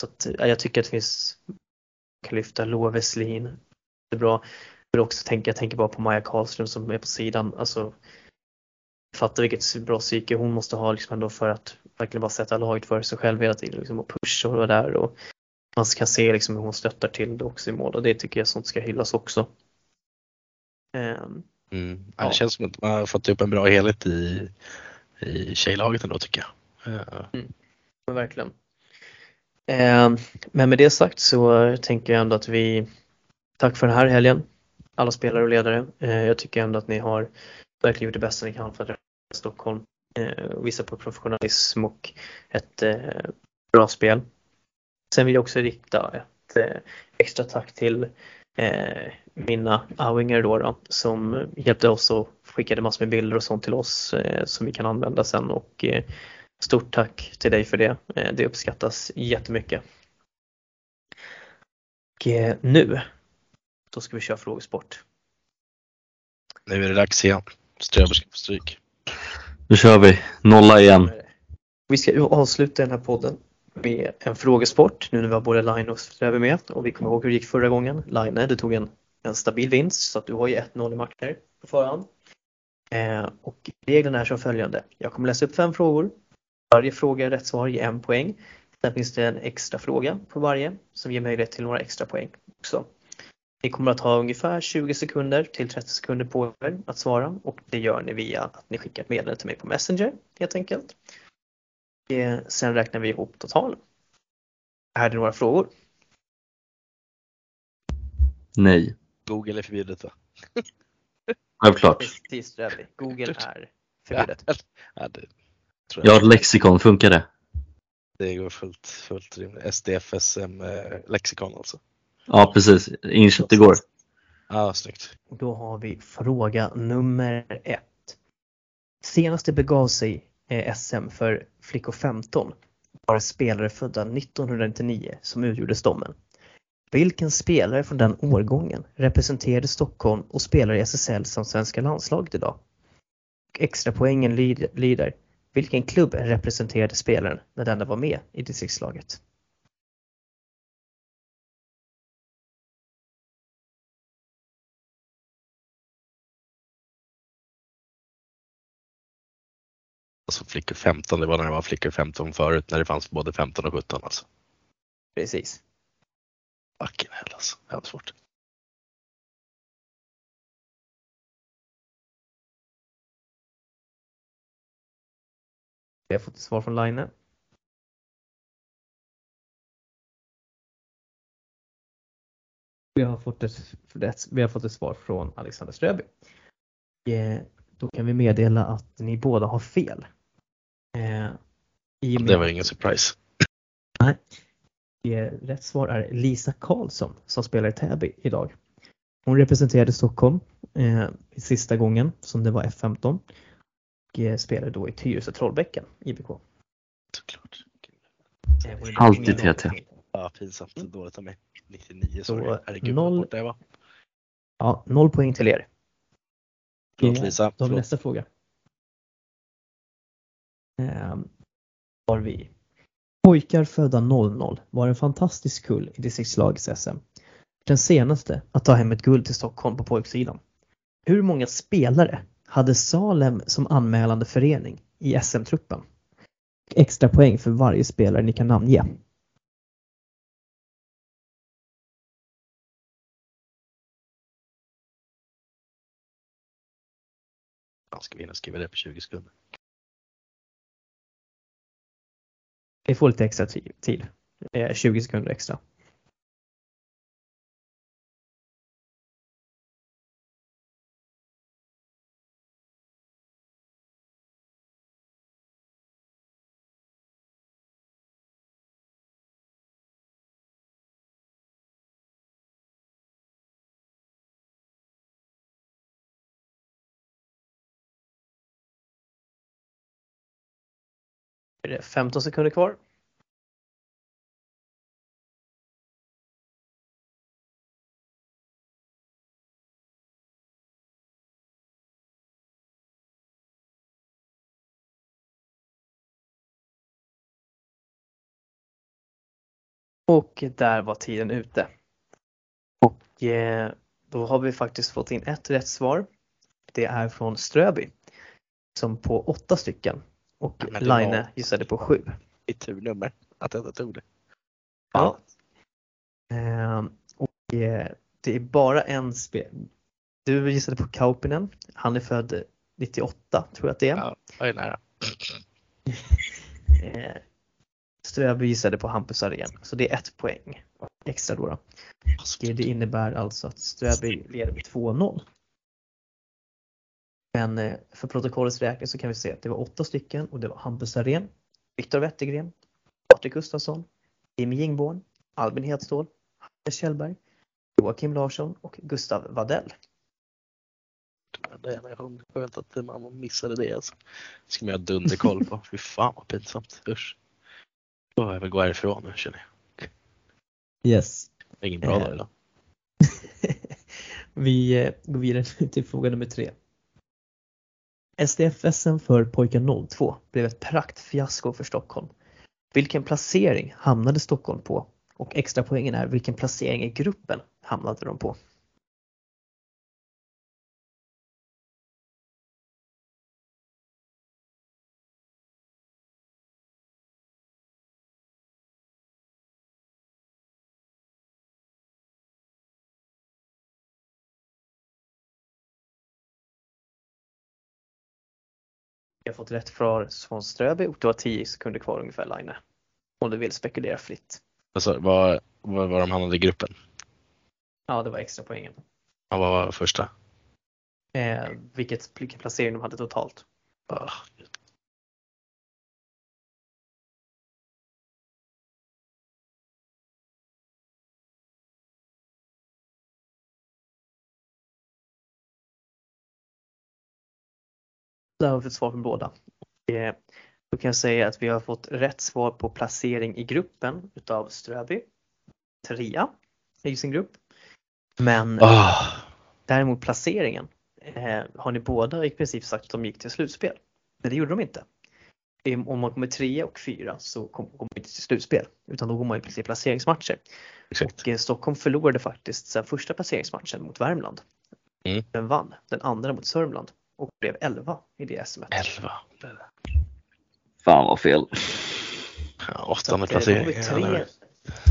Så att, ja, jag tycker att det finns, kan lyfta Loa Westlin, det är bra. Jag vill också tänka, jag tänker bara på Maja Karlström som är på sidan. Alltså, fatta vilket bra psyke hon måste ha liksom ändå för att verkligen bara sätta laget för sig själv hela tiden liksom, och pusha och vara där. Och man kan se liksom hur hon stöttar till det också i mål och det tycker jag sånt ska hyllas också. Um, mm. ja. Det känns som att man har fått upp en bra helhet i, i tjejlaget ändå tycker jag. Uh. Mm. Men verkligen. Um, men med det sagt så tänker jag ändå att vi Tack för den här helgen alla spelare och ledare. Jag tycker ändå att ni har verkligen gjort det bästa ni kan för att rädda Stockholm eh, visa på professionalism och ett eh, bra spel. Sen vill jag också rikta ett eh, extra tack till mina Auinger då, då, som hjälpte oss och skickade massor med bilder och sånt till oss som vi kan använda sen och stort tack till dig för det. Det uppskattas jättemycket. Och nu, då ska vi köra frågesport. Nu är det dags igen. Ströber ska få stryk. Nu kör vi. Nolla igen. Vi ska avsluta den här podden med en frågesport nu när vi har både Line och Ströber med. Och vi kommer ihåg hur det gick förra gången. Line, du tog en, en stabil vinst så att du har ju 1-0 i matcher på förhand. Eh, och reglerna är som följande. Jag kommer läsa upp fem frågor. Varje fråga rätt svar ger en poäng. Sen finns det en extra fråga på varje som ger möjlighet till några extra poäng också. Ni kommer att ha ungefär 20 sekunder till 30 sekunder på er att svara och det gör ni via att ni skickar ett meddelande till mig på Messenger helt enkelt. Eh, sen räknar vi ihop totalen. Är det några frågor? Nej. Google är förbjudet va? Självklart. Google är förbjudet. Ja, det, jag. jag har lexikon, funkar det? Det går fullt, fullt rimligt. SDFSM eh, lexikon alltså. Ja precis, inköpt igår. Ja, snyggt. Då har vi fråga nummer ett. Senast det begav sig eh, SM för flickor 15 var spelare födda 1999 som utgjorde stommen. Vilken spelare från den årgången representerade Stockholm och spelar i SSL som svenska landslaget idag? Extra poängen lyder Vilken klubb representerade spelaren när denna var med i distriktslaget? Alltså flickor 15, det var när det var flickor 15 förut när det fanns både 15 och 17 alltså. Precis. Fucking hell alltså, var svårt. Vi har fått ett svar från Line. Vi har fått ett, vi har fått ett svar från Alexander Ströby. Eh, då kan vi meddela att ni båda har fel. Eh, det var ingen surprise. Nej. Eh, Rätt svar är Lisa Karlsson som spelar i Täby idag. Hon representerade Stockholm eh, sista gången som det var F15 och eh, spelade då i Tyresö Trollbäcken IBK. Såklart. Eh, Alltid TT. Ja, pinsamt dåligt av mig. 99 Så. Herregud noll- borta jag var. Ja, noll poäng till er. Förlåt Eh, Lisa. Då har vi nästa fråga. Ehm, har vi. Pojkar födda 00 var en fantastisk kull i distriktslagets SM. Den senaste att ta hem ett guld till Stockholm på pojksidan. Hur många spelare hade Salem som anmälande förening i SM-truppen? Extra poäng för varje spelare ni kan namnge. Fan, ska vi hinna skriva det på 20 sekunder? Ni får lite extra tid. Eh, 20 sekunder extra. Är det 15 sekunder kvar? Och där var tiden ute. Och eh, då har vi faktiskt fått in ett rätt svar. Det är från Ströby. Som på åtta stycken. Och Ja, det var- Line gissade på sju. I turnummer. Att jag tog det. Ja. Ehm, och eh, det är bara en spel. Du gissade på Kaupinen. Han är född 98 tror jag att det är. Ja, jag är nära. Eh, Ströby gissade på Hampus Arén. Så det är ett poäng extra då. då. Och det innebär alltså att Ströby leder med 2-0. Men eh, för protokollets räkning så kan vi se att det var åtta stycken och det var Hampus Arén, Viktor Wettergren, Patrik Gustafsson, Jimmy Jingborn, Albin Hedstål, Anders Kjellberg, Joakim Larsson och Gustav Vadell. Det är en skönt att man missade det alltså. Det ska man ha dunderkoll på. Fy fan vad pinsamt. Usch. Då jag väl gå härifrån nu känner jag. Yes. Det är ingen bra Eh. dag idag. Vi eh, går vidare till fråga nummer tre. SDF-SM för pojkar 02 blev ett praktfiasko för Stockholm. Vilken placering hamnade Stockholm på? Och extra poängen är vilken placering i gruppen hamnade de på? Har fått rätt från från Ströby och det var 10 sekunder kvar ungefär Line. Om du vill spekulera fritt. Alltså, vad, vad var de hamnade i gruppen? Ja, det var extra poängen. Ja, vad var första? Eh, vilket, vilken placering de hade totalt. Ah, Där har vi fått svar från båda. Eh, då kan jag säga att vi har fått rätt svar på placering i gruppen utav Ströby. Trea i sin grupp. Men Ah, däremot placeringen eh, har ni båda i princip sagt att de gick till slutspel. Men det gjorde de inte. Om man kommer trea och fyra så kommer kom man inte till slutspel utan då går man i princip placeringsmatcher. exakt. Och eh, Stockholm förlorade faktiskt sen första placeringsmatchen mot Värmland. Mm. Den vann den andra mot Sörmland och blev 11 i det SMet. 11. blev det. Fan vad fel. Ja, åttonde eh, placering. tre-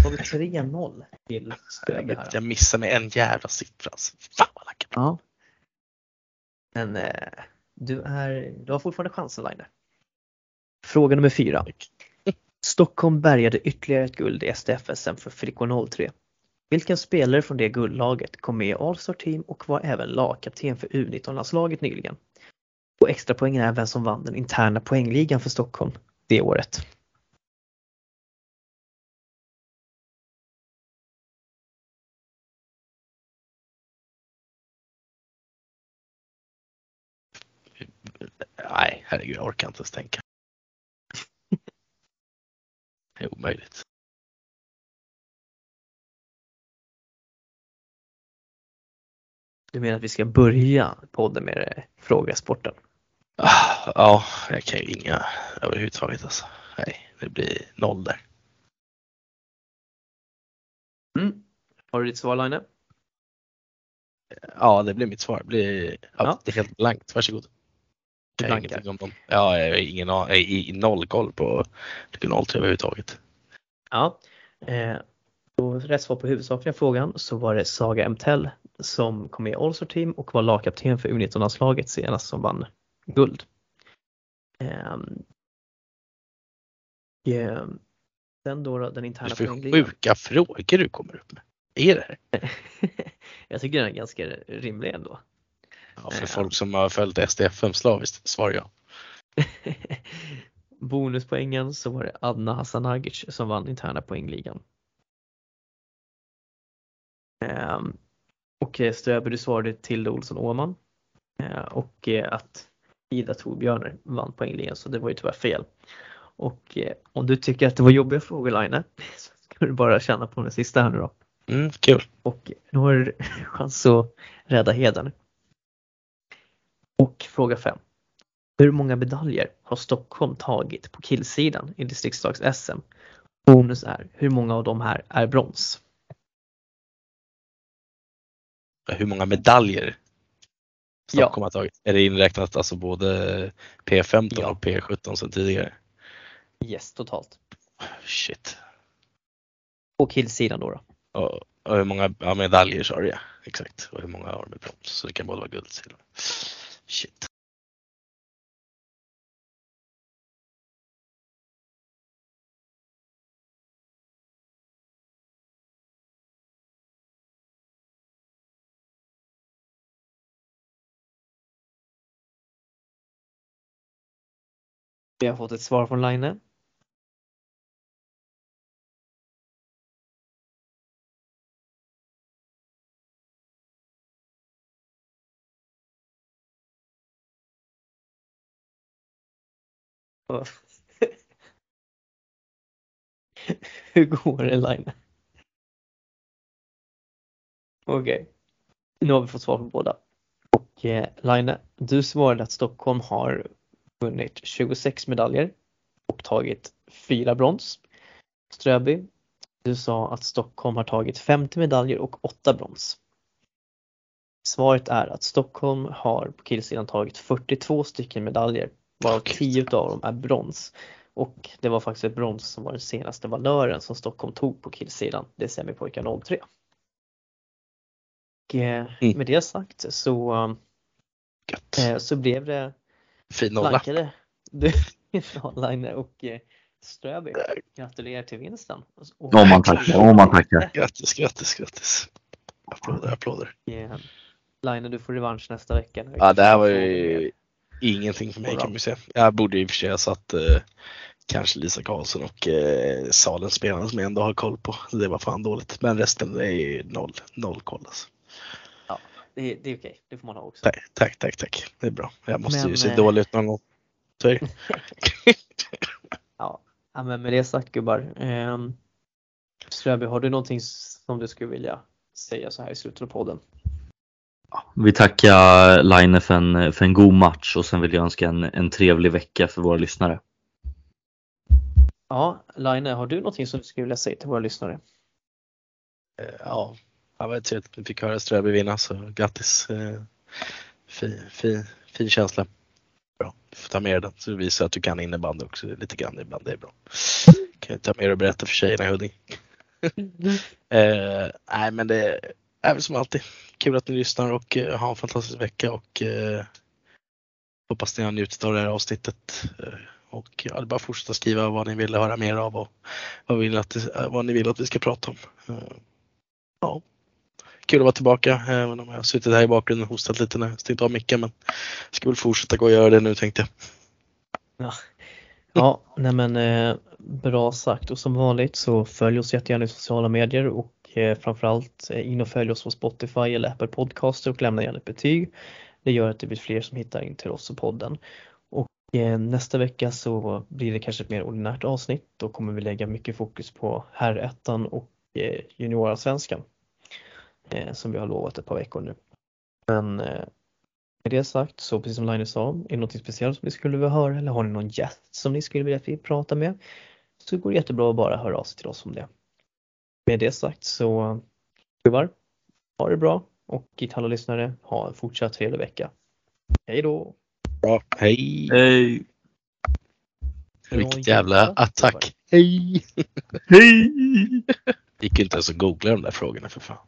då har vi 3-0 till här. vet, jag missade med en jävla siffra. alltså. Fan vad lack. Ja. Men eh, du, är, du har fortfarande chansen Line. Fråga nummer fyra. Stockholm bärgade ytterligare ett guld i SDF-SM för flickor 03. Vilken spelare från det guldlaget kom med i Allstar Team och var även lagkapten för U19-landslaget nyligen? Och extrapoängen är vem som vann den interna poängligan för Stockholm det året. Nej, herregud, jag orkar inte ens tänka. Det är omöjligt. Du menar att vi ska börja podden med eh, Fråga Sporten? Ah, Ja, jag kan ju inga överhuvudtaget alltså. Nej, det blir noll där. Mm. Har du ditt svar Line? Ja, det blir mitt svar. Det blir ja, det är helt blankt. Varsågod. Jag har ingenting om dem. Ja, jag har ingen jag har i- noll koll på regional TV överhuvudtaget. Ja. Eh, rätt svar på huvudsakliga frågan så var det Saga Mtell som kom med i All-Star Team och var lagkapten för U19-landslaget senast som vann guld. Ehm, eh, sen då, då den interna för poängligan. sjuka frågor du kommer upp med. Är det här? Jag tycker den är ganska rimlig ändå. Ja, för Ja. folk som har följt SDFM slaviskt svarar jag. Bonuspoängen så var det Adna Hasanagic som vann interna poängligan. Ehm, och Ströby svarade till Olsson Åman eh, och eh, att Ida Torbjörner vann poängligan så det var ju tyvärr fel. Och eh, om du tycker att det var jobbiga frågor Line så ska du bara känna på den sista här nu då. Mm, kul. Och nu har du chans att rädda hedern. Och fråga 5. Hur många medaljer har Stockholm tagit på killsidan i distriktslags-SM? Bonus är, hur många av de här är brons? Hur många medaljer Ja. Stockholm har tagit? Är det inräknat alltså både P15 Ja. och P17 sedan tidigare? Yes, totalt. Shit. På killsidan då. då. Och, och hur många ja, medaljer sa du ja. Exakt. Och hur många har i brons? Så det kan både vara guld och silver. Shit. Vi har fått ett svar från Line. Hur går det Line? Okej. Nu har vi fått svar på båda. Och eh, Line, du svarade att Stockholm har vunnit 26 medaljer och tagit fyra brons. Ströby, du sa att Stockholm har tagit 50 medaljer och 8 brons. Svaret är att Stockholm har på killsidan tagit 42 stycken medaljer varav Okej. 10 av dem är brons. Och det var faktiskt ett brons som var den senaste valören som Stockholm tog på killsidan. Det är semipojkar 03. Och eh, Mm. med det sagt så, eh, så blev det Fin nolla. blankade du Line och eh, Ströby. Gratulerar till vinsten. Om man tackar, om man tackar. Grattis, grattis, grattis. Applåder, applåder. Eh, Line, du får revansch nästa vecka. Ja, det här var ju ingenting för mig kan man ju säga. Jag borde i och för sig ha satt eh, kanske Lisa Karlsson och eh, Salens spelarna som jag ändå har koll på. Det var fan dåligt. Men resten är ju noll, noll koll alltså. Det, det är okej, det får man ha också. Tack, tack, tack, tack. Det är bra. Jag måste Men, ju se eh, dålig ut någon gång. Så. Ja, ja, men med det sagt gubbar. Eh, Ströby, har du någonting som du skulle vilja säga så här i slutet av podden? Vi tackar Line för en, för en god match och sen vill jag önska en, en trevlig vecka för våra lyssnare. Ja, Line, har du någonting som du skulle vilja säga till våra lyssnare? Eh, Ja, var trevligt att vi fick höra Ströby vinna så grattis. Eh, Fin, fin, fin känsla. Bra, du får ta med den så visar att du kan innebandy också lite grann ibland. Det är bra. Kan jag ta med och berätta för tjejerna i Huddinge. Eh, nej men det är väl som alltid kul att ni lyssnar och eh, ha en fantastisk vecka och eh, hoppas ni har njutit av det här avsnittet. Eh, och ja, bara att fortsätta skriva vad ni vill höra mer av och vad, vill att, vad ni vill att vi ska prata om. Eh, ja, kul att vara tillbaka även om jag har suttit här i bakgrunden och hostat lite när jag stängt av micken men jag ska väl fortsätta gå och göra det nu tänkte jag. Ja, nej men eh, bra sagt och som vanligt så följ oss jättegärna i sociala medier och eh, framförallt eh, in och följ oss på Spotify eller Apple Podcaster och lämna gärna ett betyg. Det gör att det blir fler som hittar in till oss och podden. Och eh, nästa vecka så blir det kanske ett mer ordinärt avsnitt. Då kommer vi lägga mycket fokus på herrettan och eh, juniorallsvenskan. Eh, som vi har lovat ett par veckor nu. Men eh, med det sagt så precis som Linus sa, är det något speciellt som ni skulle vilja höra eller har ni någon gäst som ni skulle vilja att vi pratar med så går det jättebra att bara höra av sig till oss om det. Med det sagt så gubbar, ha det bra och till alla lyssnare, ha en fortsatt trevlig vecka. Hej då! Bra, hej! Hej! Vilket jävla attack. Hej! Hej! Gick inte ens att googla de där frågorna för fan.